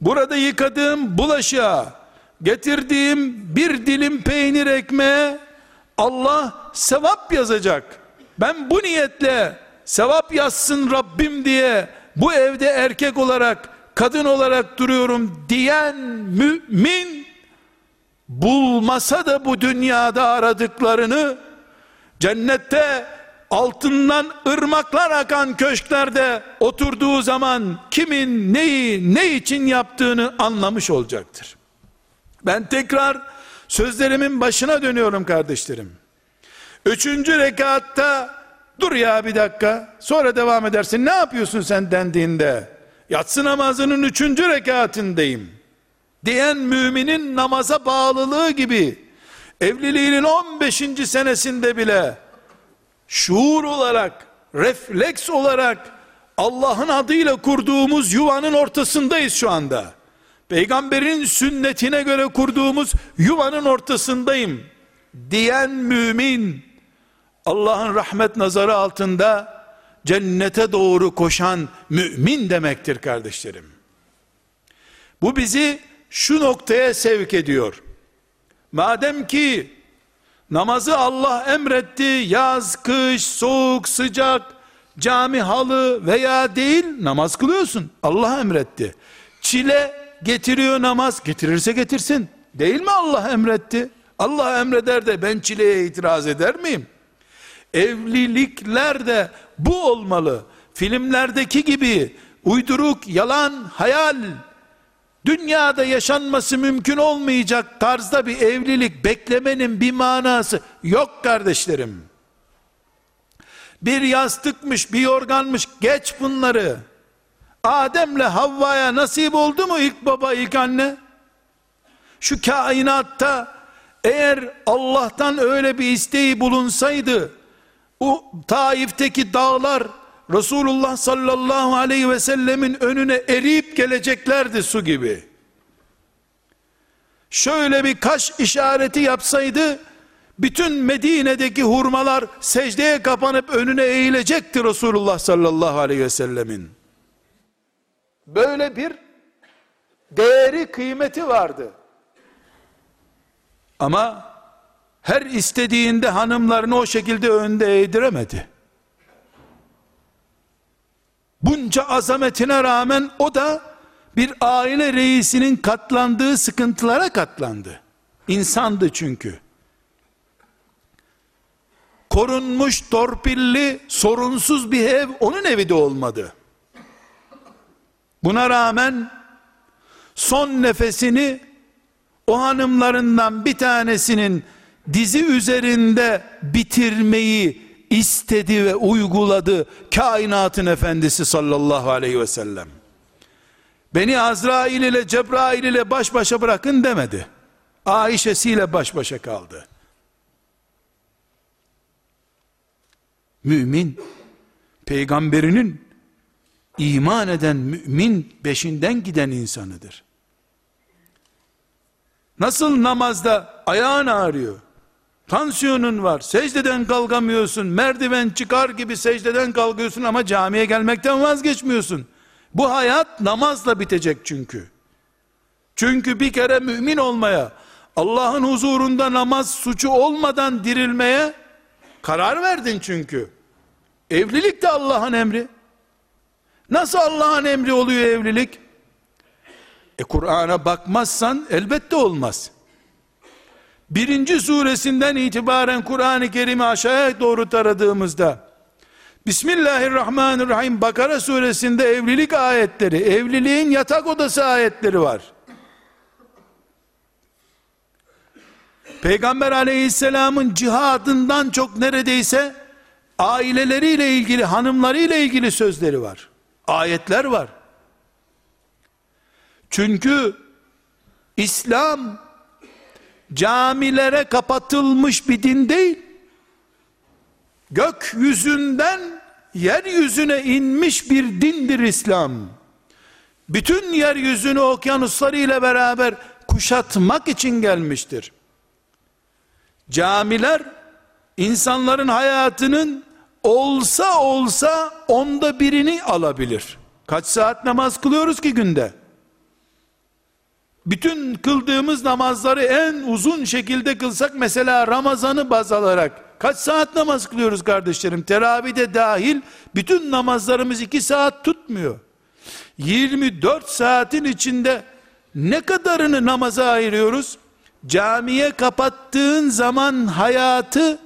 Burada yıkadığım bulaşığa, getirdiğim bir dilim peynir ekmeğe Allah sevap yazacak. Ben bu niyetle sevap yazsın Rabbim diye bu evde erkek olarak, kadın olarak duruyorum diyen mümin bulmasa da bu dünyada aradıklarını cennette altından ırmaklar akan köşklerde oturduğu zaman kimin neyi ne için yaptığını anlamış olacaktır. Ben tekrar sözlerimin başına dönüyorum kardeşlerim. Üçüncü rekatta dur ya bir dakika sonra devam edersin ne yapıyorsun sen dendiğinde yatsı namazının üçüncü rekatındayım diyen müminin namaza bağlılığı gibi evliliğinin 15. senesinde bile şuur olarak, refleks olarak Allah'ın adıyla kurduğumuz yuvanın ortasındayız şu anda. Peygamberin sünnetine göre kurduğumuz yuvanın ortasındayım diyen mümin Allah'ın rahmet nazarı altında cennete doğru koşan mümin demektir kardeşlerim. Bu bizi şu noktaya sevk ediyor. Madem ki namazı Allah emretti, yaz, kış, soğuk, sıcak, cami halı veya değil namaz kılıyorsun. Allah emretti. Çile getiriyor namaz, getirirse getirsin. Değil mi Allah emretti? Allah emreder de ben çileye itiraz eder miyim? Evlilikler de bu olmalı. Filmlerdeki gibi uyduruk, yalan, hayal, dünyada yaşanması mümkün olmayacak tarzda bir evlilik beklemenin bir manası yok kardeşlerim. Bir yastıkmış, bir yorganmış, geç bunları. Adem'le Havva'ya nasip oldu mu ilk baba, ilk anne? Şu kainatta eğer Allah'tan öyle bir isteği bulunsaydı, o Taif'teki dağlar Resulullah sallallahu aleyhi ve sellemin önüne eriyip geleceklerdi su gibi. Şöyle bir kaş işareti yapsaydı, bütün Medine'deki hurmalar secdeye kapanıp önüne eğilecekti Resulullah sallallahu aleyhi ve sellemin. Böyle bir değeri kıymeti vardı. Ama her istediğinde hanımlarını o şekilde önde eğdiremedi. Bunca azametine rağmen o da bir aile reisinin katlandığı sıkıntılara katlandı. İnsandı çünkü. Korunmuş, torpilli, sorunsuz bir ev onun evi de olmadı. Buna rağmen son nefesini o hanımlarından bir tanesinin dizi üzerinde bitirmeyi istedi ve uyguladı kainatın efendisi sallallahu aleyhi ve sellem. Beni Azrail ile Cebrail ile baş başa bırakın demedi. Ayşesiyle baş başa kaldı. Mümin, peygamberinin iman eden mümin beşinden giden insanıdır. Nasıl namazda ayağın ağrıyor? Tansiyonun var. Secdeden kalkamıyorsun. Merdiven çıkar gibi secdeden kalkıyorsun ama camiye gelmekten vazgeçmiyorsun. Bu hayat namazla bitecek çünkü. Çünkü bir kere mümin olmaya, Allah'ın huzurunda namaz suçu olmadan dirilmeye karar verdin çünkü. Evlilik de Allah'ın emri. Nasıl Allah'ın emri oluyor evlilik? E Kur'an'a bakmazsan elbette olmaz. Birinci suresinden itibaren Kur'an-ı Kerim'i aşağıya doğru taradığımızda Bismillahirrahmanirrahim Bakara suresinde evlilik ayetleri, evliliğin yatak odası ayetleri var. Peygamber aleyhisselamın cihadından çok neredeyse aileleriyle ilgili, hanımlarıyla ilgili sözleri var. Ayetler var. Çünkü İslam camilere kapatılmış bir din değil. Gökyüzünden yeryüzüne inmiş bir dindir İslam. Bütün yeryüzünü okyanusları ile beraber kuşatmak için gelmiştir. Camiler insanların hayatının olsa olsa onda birini alabilir. Kaç saat namaz kılıyoruz ki günde? Bütün kıldığımız namazları en uzun şekilde kılsak mesela Ramazan'ı baz alarak kaç saat namaz kılıyoruz kardeşlerim? Teravih dahil bütün namazlarımız iki saat tutmuyor. 24 saatin içinde ne kadarını namaza ayırıyoruz? Camiye kapattığın zaman hayatı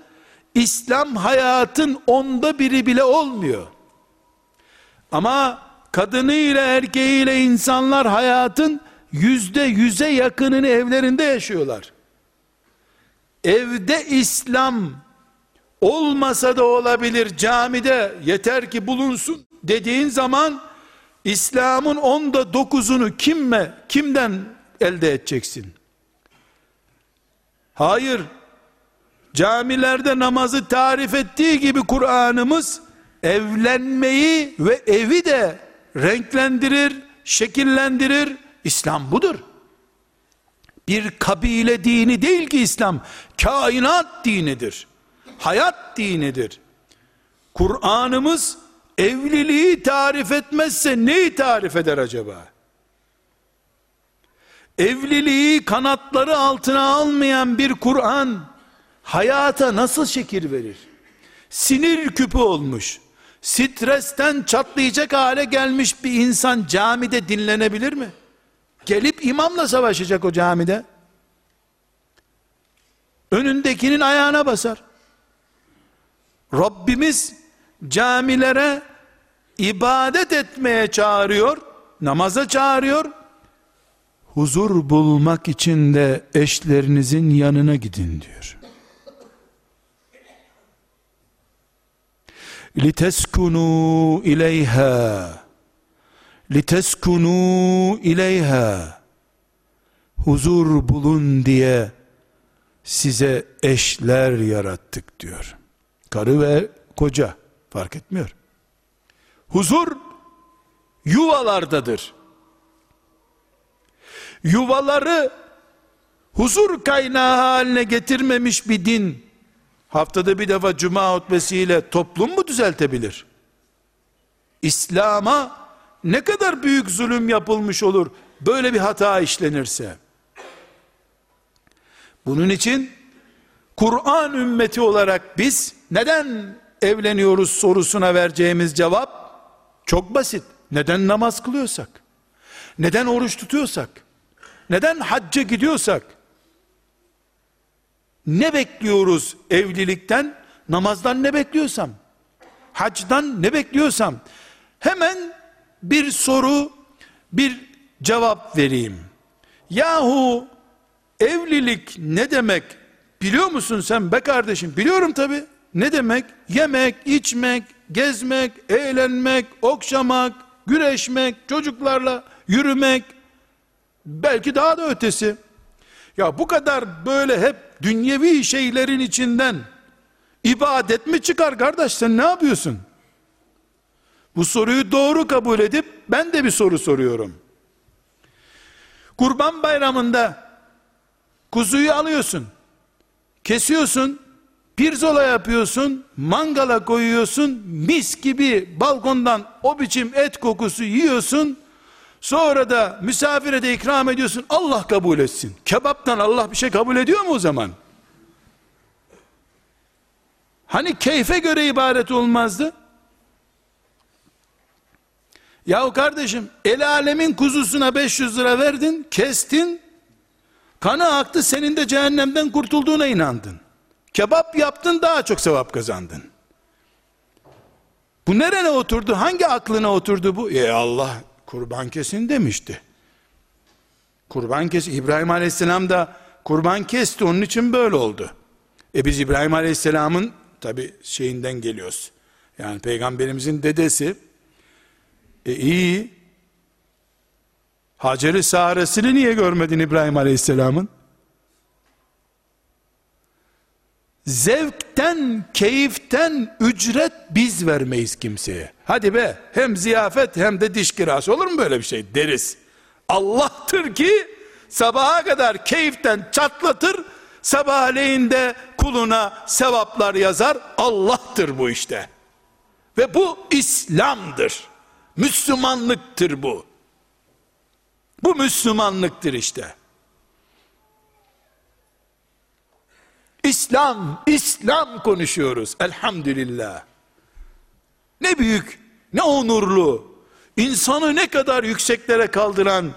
İslam hayatın onda biri bile olmuyor. Ama kadınıyla erkeğiyle insanlar hayatın yüzde yüze yakınını evlerinde yaşıyorlar. Evde İslam olmasa da olabilir camide yeter ki bulunsun dediğin zaman İslam'ın onda dokuzunu kimme, kimden elde edeceksin? Hayır, camilerde namazı tarif ettiği gibi Kur'an'ımız evlenmeyi ve evi de renklendirir, şekillendirir. İslam budur. Bir kabile dini değil ki İslam, kainat dinidir. Hayat dinidir. Kur'an'ımız evliliği tarif etmezse neyi tarif eder acaba? Evliliği kanatları altına almayan bir Kur'an hayata nasıl şekil verir? Sinir küpü olmuş, stresten çatlayacak hale gelmiş bir insan camide dinlenebilir mi? Gelip imamla savaşacak o camide. Önündekinin ayağına basar. Rabbimiz camilere ibadet etmeye çağırıyor, namaza çağırıyor. Huzur bulmak için de eşlerinizin yanına gidin diyor. liteskunu ileyha liteskunu ileyha huzur bulun diye size eşler yarattık diyor. Karı ve koca fark etmiyor. Huzur yuvalardadır. Yuvaları huzur kaynağı haline getirmemiş bir din haftada bir defa cuma hutbesiyle toplum mu düzeltebilir? İslam'a ne kadar büyük zulüm yapılmış olur böyle bir hata işlenirse. Bunun için Kur'an ümmeti olarak biz neden evleniyoruz sorusuna vereceğimiz cevap çok basit. Neden namaz kılıyorsak? Neden oruç tutuyorsak? Neden hacca gidiyorsak? Ne bekliyoruz evlilikten? Namazdan ne bekliyorsam? Hacdan ne bekliyorsam? Hemen bir soru, bir cevap vereyim. Yahu evlilik ne demek biliyor musun sen be kardeşim? Biliyorum tabi. Ne demek? Yemek, içmek, gezmek, eğlenmek, okşamak, güreşmek, çocuklarla yürümek, belki daha da ötesi. Ya bu kadar böyle hep dünyevi şeylerin içinden ibadet mi çıkar kardeş sen ne yapıyorsun? Bu soruyu doğru kabul edip ben de bir soru soruyorum. Kurban bayramında kuzuyu alıyorsun. Kesiyorsun. Pirzola yapıyorsun. Mangala koyuyorsun. Mis gibi balkondan o biçim et kokusu yiyorsun. Sonra da misafire de ikram ediyorsun. Allah kabul etsin. Kebaptan Allah bir şey kabul ediyor mu o zaman? Hani keyfe göre ibaret olmazdı? Yahu kardeşim el alemin kuzusuna 500 lira verdin, kestin. Kanı aktı senin de cehennemden kurtulduğuna inandın. Kebap yaptın daha çok sevap kazandın. Bu nerene oturdu? Hangi aklına oturdu bu? E Allah kurban kesin demişti. Kurban kes İbrahim Aleyhisselam da kurban kesti onun için böyle oldu. E biz İbrahim Aleyhisselam'ın tabi şeyinden geliyoruz. Yani peygamberimizin dedesi e iyi Hacer-i Saresini niye görmedin İbrahim Aleyhisselam'ın? Zevkten, keyiften ücret biz vermeyiz kimseye. Hadi be hem ziyafet hem de diş kirası olur mu böyle bir şey deriz. Allah'tır ki sabaha kadar keyiften çatlatır, sabahleyin de kuluna sevaplar yazar. Allah'tır bu işte. Ve bu İslam'dır. Müslümanlıktır bu. Bu Müslümanlıktır işte. İslam, İslam konuşuyoruz. Elhamdülillah. Ne büyük, ne onurlu, insanı ne kadar yükseklere kaldıran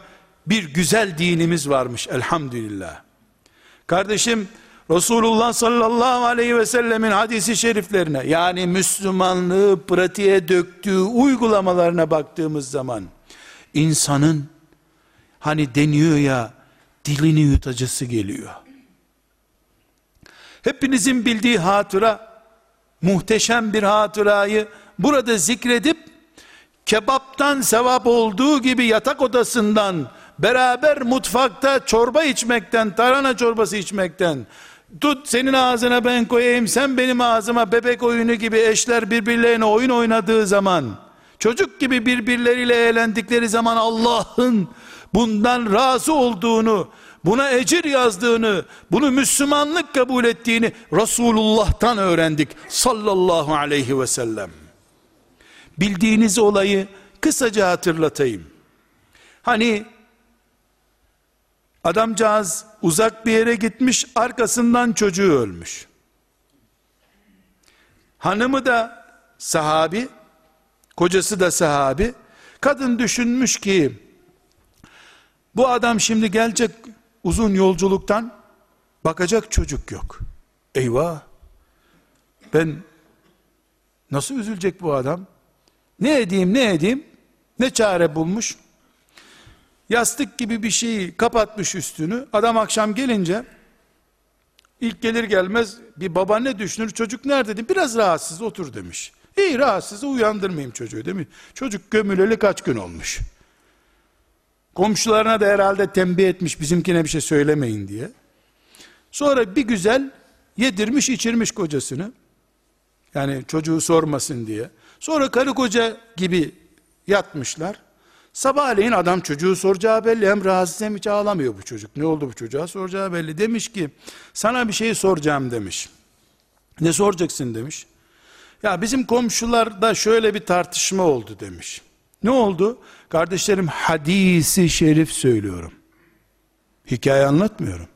bir güzel dinimiz varmış elhamdülillah. Kardeşim Resulullah sallallahu aleyhi ve sellemin hadisi şeriflerine yani Müslümanlığı pratiğe döktüğü uygulamalarına baktığımız zaman insanın hani deniyor ya dilini yutacısı geliyor. Hepinizin bildiği hatıra muhteşem bir hatırayı burada zikredip kebaptan sevap olduğu gibi yatak odasından beraber mutfakta çorba içmekten, tarhana çorbası içmekten, tut senin ağzına ben koyayım, sen benim ağzıma bebek oyunu gibi eşler birbirlerine oyun oynadığı zaman, çocuk gibi birbirleriyle eğlendikleri zaman Allah'ın bundan razı olduğunu, buna ecir yazdığını, bunu Müslümanlık kabul ettiğini Resulullah'tan öğrendik sallallahu aleyhi ve sellem. Bildiğiniz olayı kısaca hatırlatayım. Hani adamcağız uzak bir yere gitmiş, arkasından çocuğu ölmüş. Hanımı da sahabi, kocası da sahabi. Kadın düşünmüş ki bu adam şimdi gelecek uzun yolculuktan bakacak çocuk yok. Eyvah. Ben nasıl üzülecek bu adam? Ne edeyim ne edeyim? Ne çare bulmuş? Yastık gibi bir şeyi kapatmış üstünü. Adam akşam gelince ilk gelir gelmez bir baba ne düşünür? Çocuk nerede? Dedim. Biraz rahatsız otur demiş. İyi rahatsız uyandırmayayım çocuğu demiş. Çocuk gömüleli kaç gün olmuş. Komşularına da herhalde tembih etmiş bizimkine bir şey söylemeyin diye. Sonra bir güzel yedirmiş içirmiş kocasını. Yani çocuğu sormasın diye. Sonra karı koca gibi yatmışlar. Sabahleyin adam çocuğu soracağı belli. Hem rahatsız hem hiç ağlamıyor bu çocuk. Ne oldu bu çocuğa soracağı belli. Demiş ki sana bir şey soracağım demiş. Ne soracaksın demiş. Ya bizim komşularda şöyle bir tartışma oldu demiş. Ne oldu? Kardeşlerim hadisi şerif söylüyorum. Hikaye anlatmıyorum.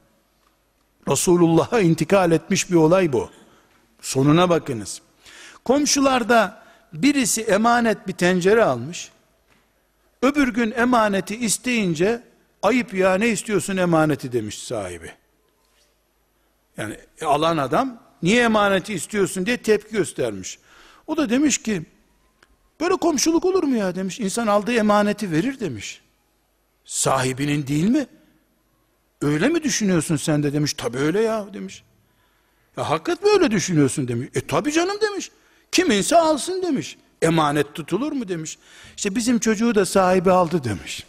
Resulullah'a intikal etmiş bir olay bu. Sonuna bakınız. Komşularda birisi emanet bir tencere almış. Öbür gün emaneti isteyince ayıp ya ne istiyorsun emaneti demiş sahibi. Yani alan adam niye emaneti istiyorsun diye tepki göstermiş. O da demiş ki Böyle komşuluk olur mu ya demiş. İnsan aldığı emaneti verir demiş. Sahibinin değil mi? Öyle mi düşünüyorsun sen de demiş. Tabi öyle ya demiş. Ya hakikat mi öyle düşünüyorsun demiş. E tabi canım demiş. Kiminse alsın demiş. Emanet tutulur mu demiş. İşte bizim çocuğu da sahibi aldı demiş.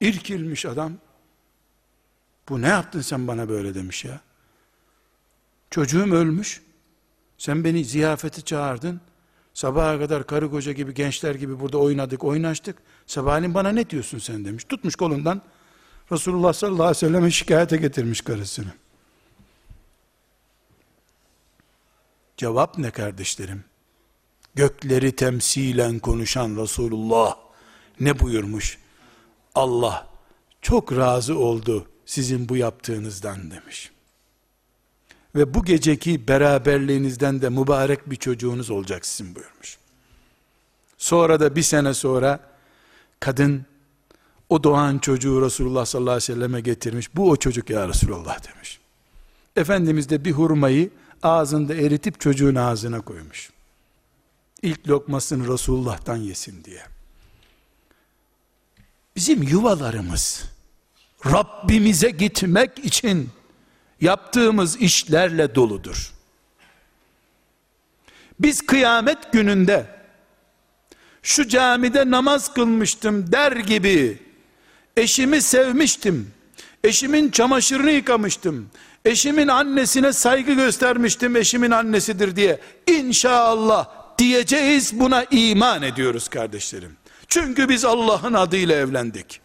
İrkilmiş adam. Bu ne yaptın sen bana böyle demiş ya. Çocuğum ölmüş. Sen beni ziyafeti çağırdın. Sabaha kadar karı koca gibi gençler gibi burada oynadık, oynaştık. Sabahleyin bana ne diyorsun sen demiş. Tutmuş kolundan Resulullah sallallahu aleyhi ve selleme şikayete getirmiş karısını. Cevap ne kardeşlerim? Gökleri temsilen konuşan Resulullah ne buyurmuş? Allah çok razı oldu sizin bu yaptığınızdan demiş ve bu geceki beraberliğinizden de mübarek bir çocuğunuz olacak sizin buyurmuş. Sonra da bir sene sonra kadın O doğan çocuğu Resulullah sallallahu aleyhi ve selleme getirmiş. Bu o çocuk ya Resulullah demiş. Efendimiz de bir hurmayı ağzında eritip çocuğun ağzına koymuş. İlk lokmasını Resulullah'tan yesin diye. Bizim yuvalarımız Rabbimize gitmek için yaptığımız işlerle doludur. Biz kıyamet gününde şu camide namaz kılmıştım der gibi eşimi sevmiştim. Eşimin çamaşırını yıkamıştım. Eşimin annesine saygı göstermiştim. Eşimin annesidir diye. İnşallah diyeceğiz buna iman ediyoruz kardeşlerim. Çünkü biz Allah'ın adıyla evlendik.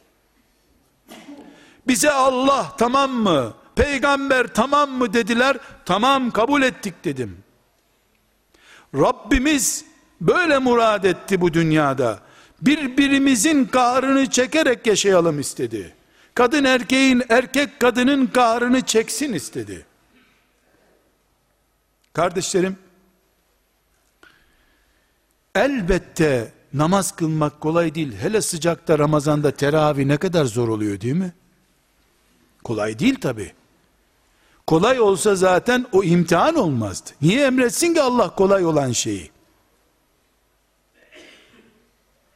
Bize Allah tamam mı? Peygamber tamam mı dediler. Tamam kabul ettik dedim. Rabbimiz böyle murad etti bu dünyada. Birbirimizin kahrını çekerek yaşayalım istedi. Kadın erkeğin, erkek kadının kahrını çeksin istedi. Kardeşlerim, elbette namaz kılmak kolay değil. Hele sıcakta Ramazan'da teravih ne kadar zor oluyor değil mi? Kolay değil tabi. Kolay olsa zaten o imtihan olmazdı. Niye emretsin ki Allah kolay olan şeyi?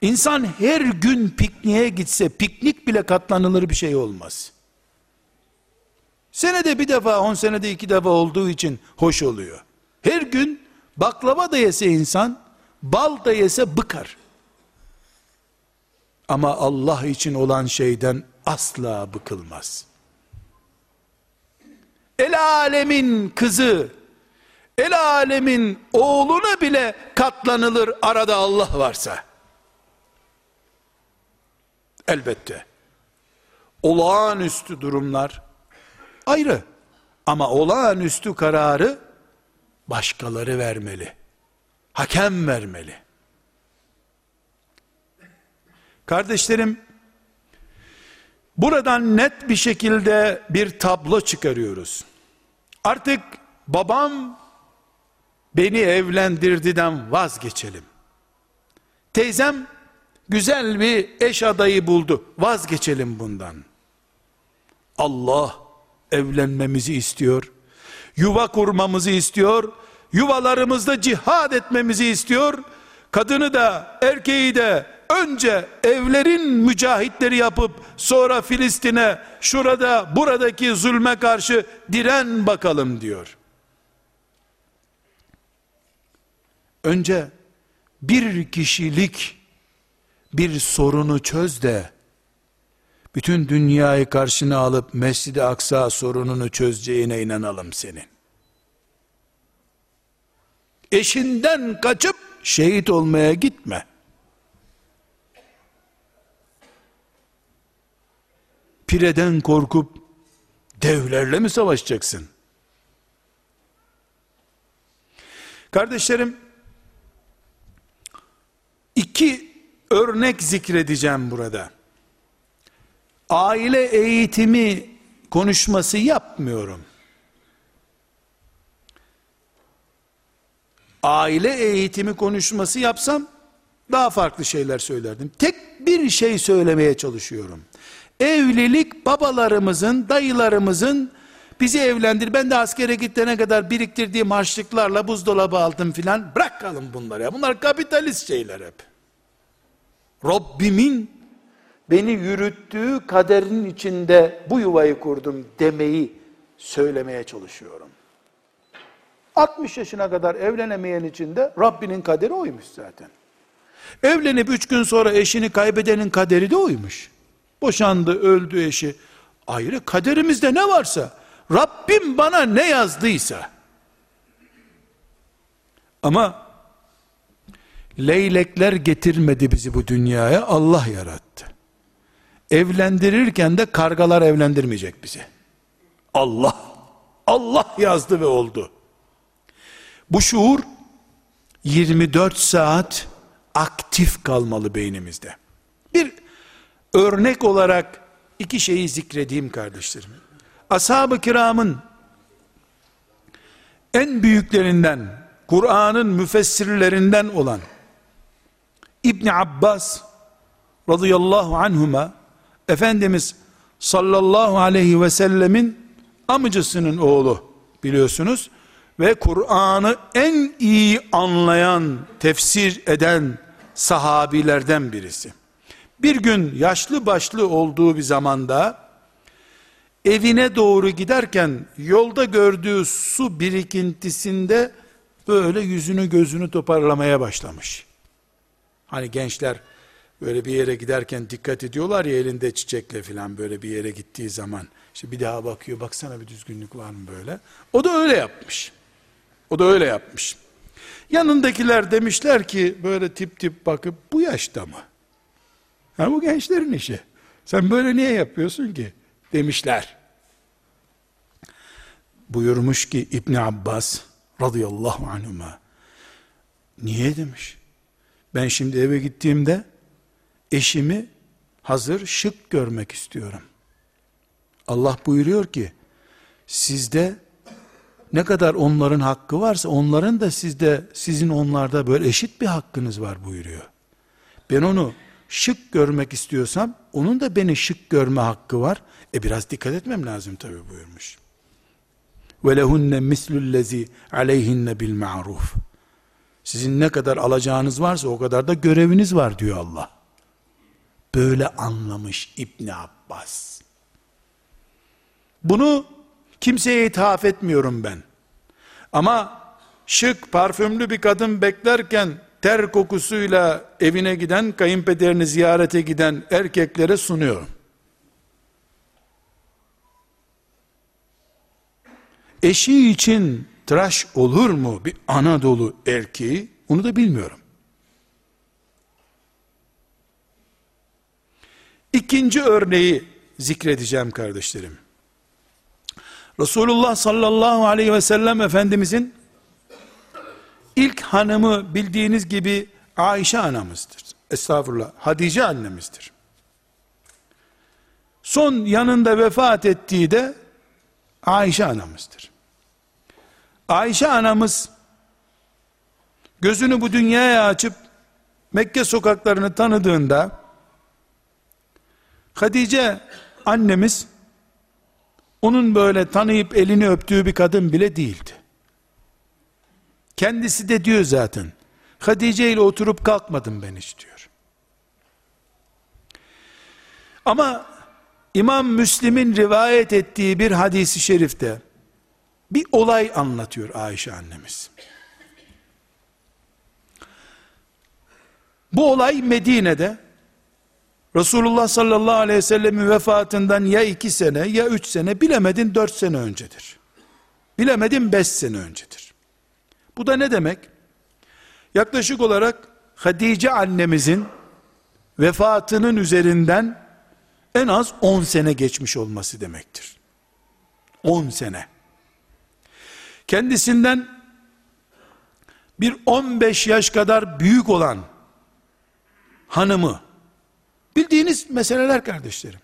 İnsan her gün pikniğe gitse piknik bile katlanılır bir şey olmaz. Senede bir defa, on senede iki defa olduğu için hoş oluyor. Her gün baklava da yese insan, bal da yese bıkar. Ama Allah için olan şeyden asla bıkılmaz. El alemin kızı, el alemin oğluna bile katlanılır arada Allah varsa. Elbette. Olağanüstü durumlar ayrı. Ama olağanüstü kararı başkaları vermeli. Hakem vermeli. Kardeşlerim, buradan net bir şekilde bir tablo çıkarıyoruz. Artık babam beni evlendirdiden vazgeçelim. Teyzem güzel bir eş adayı buldu. Vazgeçelim bundan. Allah evlenmemizi istiyor. Yuva kurmamızı istiyor. Yuvalarımızda cihad etmemizi istiyor. Kadını da erkeği de önce evlerin mücahitleri yapıp sonra Filistin'e şurada buradaki zulme karşı diren bakalım diyor. Önce bir kişilik bir sorunu çöz de bütün dünyayı karşına alıp Mescid-i Aksa sorununu çözeceğine inanalım senin. Eşinden kaçıp şehit olmaya gitme. Pireden korkup devlerle mi savaşacaksın? Kardeşlerim, iki örnek zikredeceğim burada. Aile eğitimi konuşması yapmıyorum. Aile eğitimi konuşması yapsam daha farklı şeyler söylerdim. Tek bir şey söylemeye çalışıyorum. Evlilik babalarımızın, dayılarımızın bizi evlendir. Ben de askere gidene kadar biriktirdiğim harçlıklarla buzdolabı aldım filan. Bırakalım bunları ya. Bunlar kapitalist şeyler hep. Rabbimin beni yürüttüğü kaderin içinde bu yuvayı kurdum demeyi söylemeye çalışıyorum. 60 yaşına kadar evlenemeyen içinde Rabbinin kaderi oymuş zaten. Evlenip 3 gün sonra eşini kaybedenin kaderi de oymuş. Boşandı, öldü eşi. Ayrı kaderimizde ne varsa, Rabbim bana ne yazdıysa. Ama leylekler getirmedi bizi bu dünyaya, Allah yarattı. Evlendirirken de kargalar evlendirmeyecek bizi. Allah, Allah yazdı ve oldu. Bu şuur 24 saat aktif kalmalı beynimizde. Bir örnek olarak iki şeyi zikredeyim kardeşlerim. Ashab-ı kiramın en büyüklerinden, Kur'an'ın müfessirlerinden olan İbn Abbas radıyallahu anhuma Efendimiz sallallahu aleyhi ve sellemin amcasının oğlu biliyorsunuz ve Kur'an'ı en iyi anlayan, tefsir eden sahabilerden birisi. Bir gün yaşlı başlı olduğu bir zamanda evine doğru giderken yolda gördüğü su birikintisinde böyle yüzünü gözünü toparlamaya başlamış. Hani gençler böyle bir yere giderken dikkat ediyorlar ya elinde çiçekle filan böyle bir yere gittiği zaman. işte bir daha bakıyor baksana bir düzgünlük var mı böyle. O da öyle yapmış. O da öyle yapmış. Yanındakiler demişler ki böyle tip tip bakıp bu yaşta mı? Ha bu gençlerin işi. Sen böyle niye yapıyorsun ki? Demişler. Buyurmuş ki İbn Abbas radıyallahu anhuma. Niye demiş? Ben şimdi eve gittiğimde eşimi hazır şık görmek istiyorum. Allah buyuruyor ki sizde ne kadar onların hakkı varsa onların da sizde sizin onlarda böyle eşit bir hakkınız var buyuruyor. Ben onu şık görmek istiyorsam onun da beni şık görme hakkı var. E biraz dikkat etmem lazım tabi buyurmuş. Ve lehunne mislullezi aleyhinne bil ma'ruf. Sizin ne kadar alacağınız varsa o kadar da göreviniz var diyor Allah. Böyle anlamış İbn Abbas. Bunu kimseye ithaf etmiyorum ben. Ama şık, parfümlü bir kadın beklerken ter kokusuyla evine giden, kayınpederini ziyarete giden erkeklere sunuyorum. Eşi için tıraş olur mu bir Anadolu erkeği? Onu da bilmiyorum. İkinci örneği zikredeceğim kardeşlerim. Resulullah sallallahu aleyhi ve sellem Efendimizin ilk hanımı bildiğiniz gibi Ayşe anamızdır. Estağfurullah. Hadice annemizdir. Son yanında vefat ettiği de Ayşe anamızdır. Ayşe anamız gözünü bu dünyaya açıp Mekke sokaklarını tanıdığında Hatice annemiz onun böyle tanıyıp elini öptüğü bir kadın bile değildi. Kendisi de diyor zaten. Hatice ile oturup kalkmadım ben hiç diyor. Ama İmam Müslim'in rivayet ettiği bir hadisi şerifte bir olay anlatıyor Ayşe annemiz. Bu olay Medine'de Resulullah sallallahu aleyhi ve sellemin vefatından ya iki sene ya üç sene bilemedin dört sene öncedir. Bilemedin beş sene öncedir. Bu da ne demek? Yaklaşık olarak Hatice annemizin vefatının üzerinden en az on sene geçmiş olması demektir. On sene. Kendisinden bir 15 yaş kadar büyük olan hanımı Bildiğiniz meseleler kardeşlerim.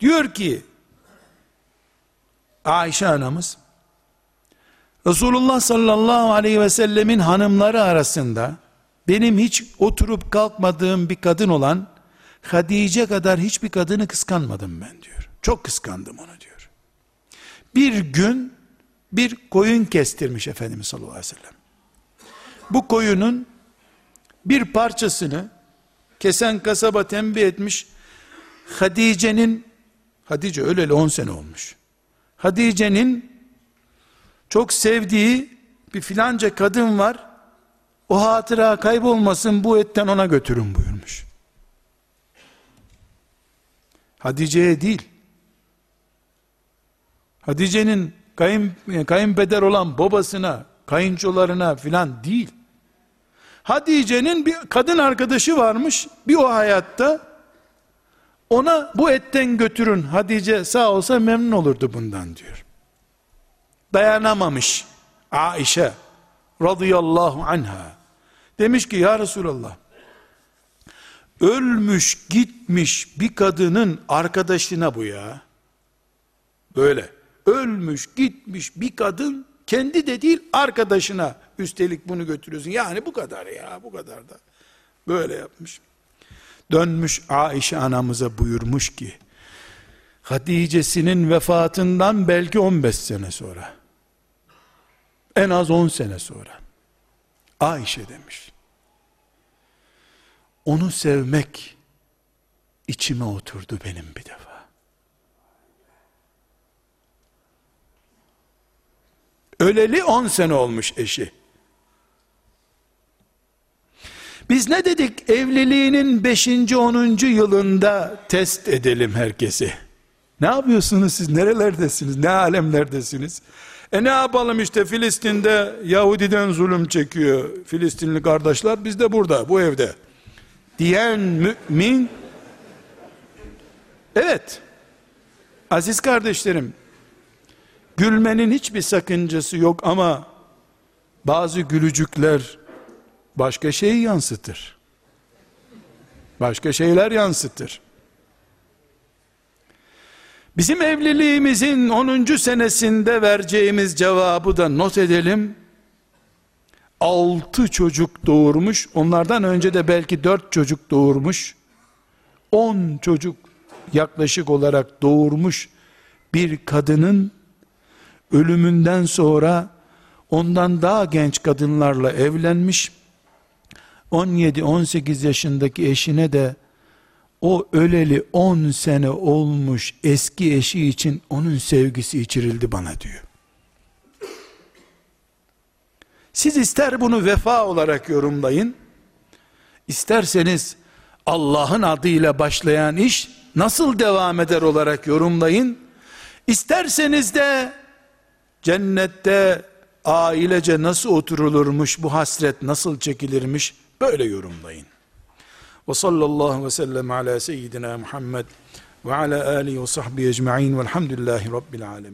Diyor ki Ayşe anamız Resulullah sallallahu aleyhi ve sellemin hanımları arasında benim hiç oturup kalkmadığım bir kadın olan Hadice kadar hiçbir kadını kıskanmadım ben diyor. Çok kıskandım onu diyor. Bir gün bir koyun kestirmiş Efendimiz sallallahu aleyhi ve sellem. Bu koyunun bir parçasını kesen kasaba tembih etmiş. Hadice'nin Hadice öleli 10 sene olmuş. Hadice'nin çok sevdiği bir filanca kadın var. O hatıra kaybolmasın bu etten ona götürün buyurmuş. Hadice'ye değil. Hadice'nin kayın, kayınpeder olan babasına, kayınçolarına filan değil. Hatice'nin bir kadın arkadaşı varmış bir o hayatta ona bu etten götürün Hatice sağ olsa memnun olurdu bundan diyor. Dayanamamış Aişe radıyallahu anha. Demiş ki ya Resulallah ölmüş gitmiş bir kadının arkadaşına bu ya. Böyle ölmüş gitmiş bir kadın kendi de değil arkadaşına üstelik bunu götürüyorsun. Yani bu kadar ya bu kadar da. Böyle yapmış. Dönmüş Aişe anamıza buyurmuş ki, Hatice'sinin vefatından belki 15 sene sonra, en az 10 sene sonra, Ayşe demiş, onu sevmek içime oturdu benim bir defa. Öleli 10 sene olmuş eşi. Biz ne dedik? Evliliğinin 5. 10. yılında test edelim herkesi. Ne yapıyorsunuz siz? Nerelerdesiniz? Ne alemlerdesiniz? E ne yapalım işte Filistin'de Yahudiden zulüm çekiyor Filistinli kardeşler. Biz de burada, bu evde. Diyen mümin Evet. Aziz kardeşlerim, gülmenin hiçbir sakıncası yok ama bazı gülücükler başka şeyi yansıtır. Başka şeyler yansıtır. Bizim evliliğimizin 10. senesinde vereceğimiz cevabı da not edelim. 6 çocuk doğurmuş, onlardan önce de belki 4 çocuk doğurmuş. 10 çocuk yaklaşık olarak doğurmuş bir kadının ölümünden sonra ondan daha genç kadınlarla evlenmiş 17-18 yaşındaki eşine de o öleli 10 sene olmuş eski eşi için onun sevgisi içirildi bana diyor. Siz ister bunu vefa olarak yorumlayın, isterseniz Allah'ın adıyla başlayan iş nasıl devam eder olarak yorumlayın. İsterseniz de cennette ailece nasıl oturulurmuş, bu hasret nasıl çekilirmiş böyle yorumlayın. Ve sallallahu ve sellem ala seyyidina Muhammed ve ala alihi ve sahbihi ecma'in velhamdülillahi rabbil alemin.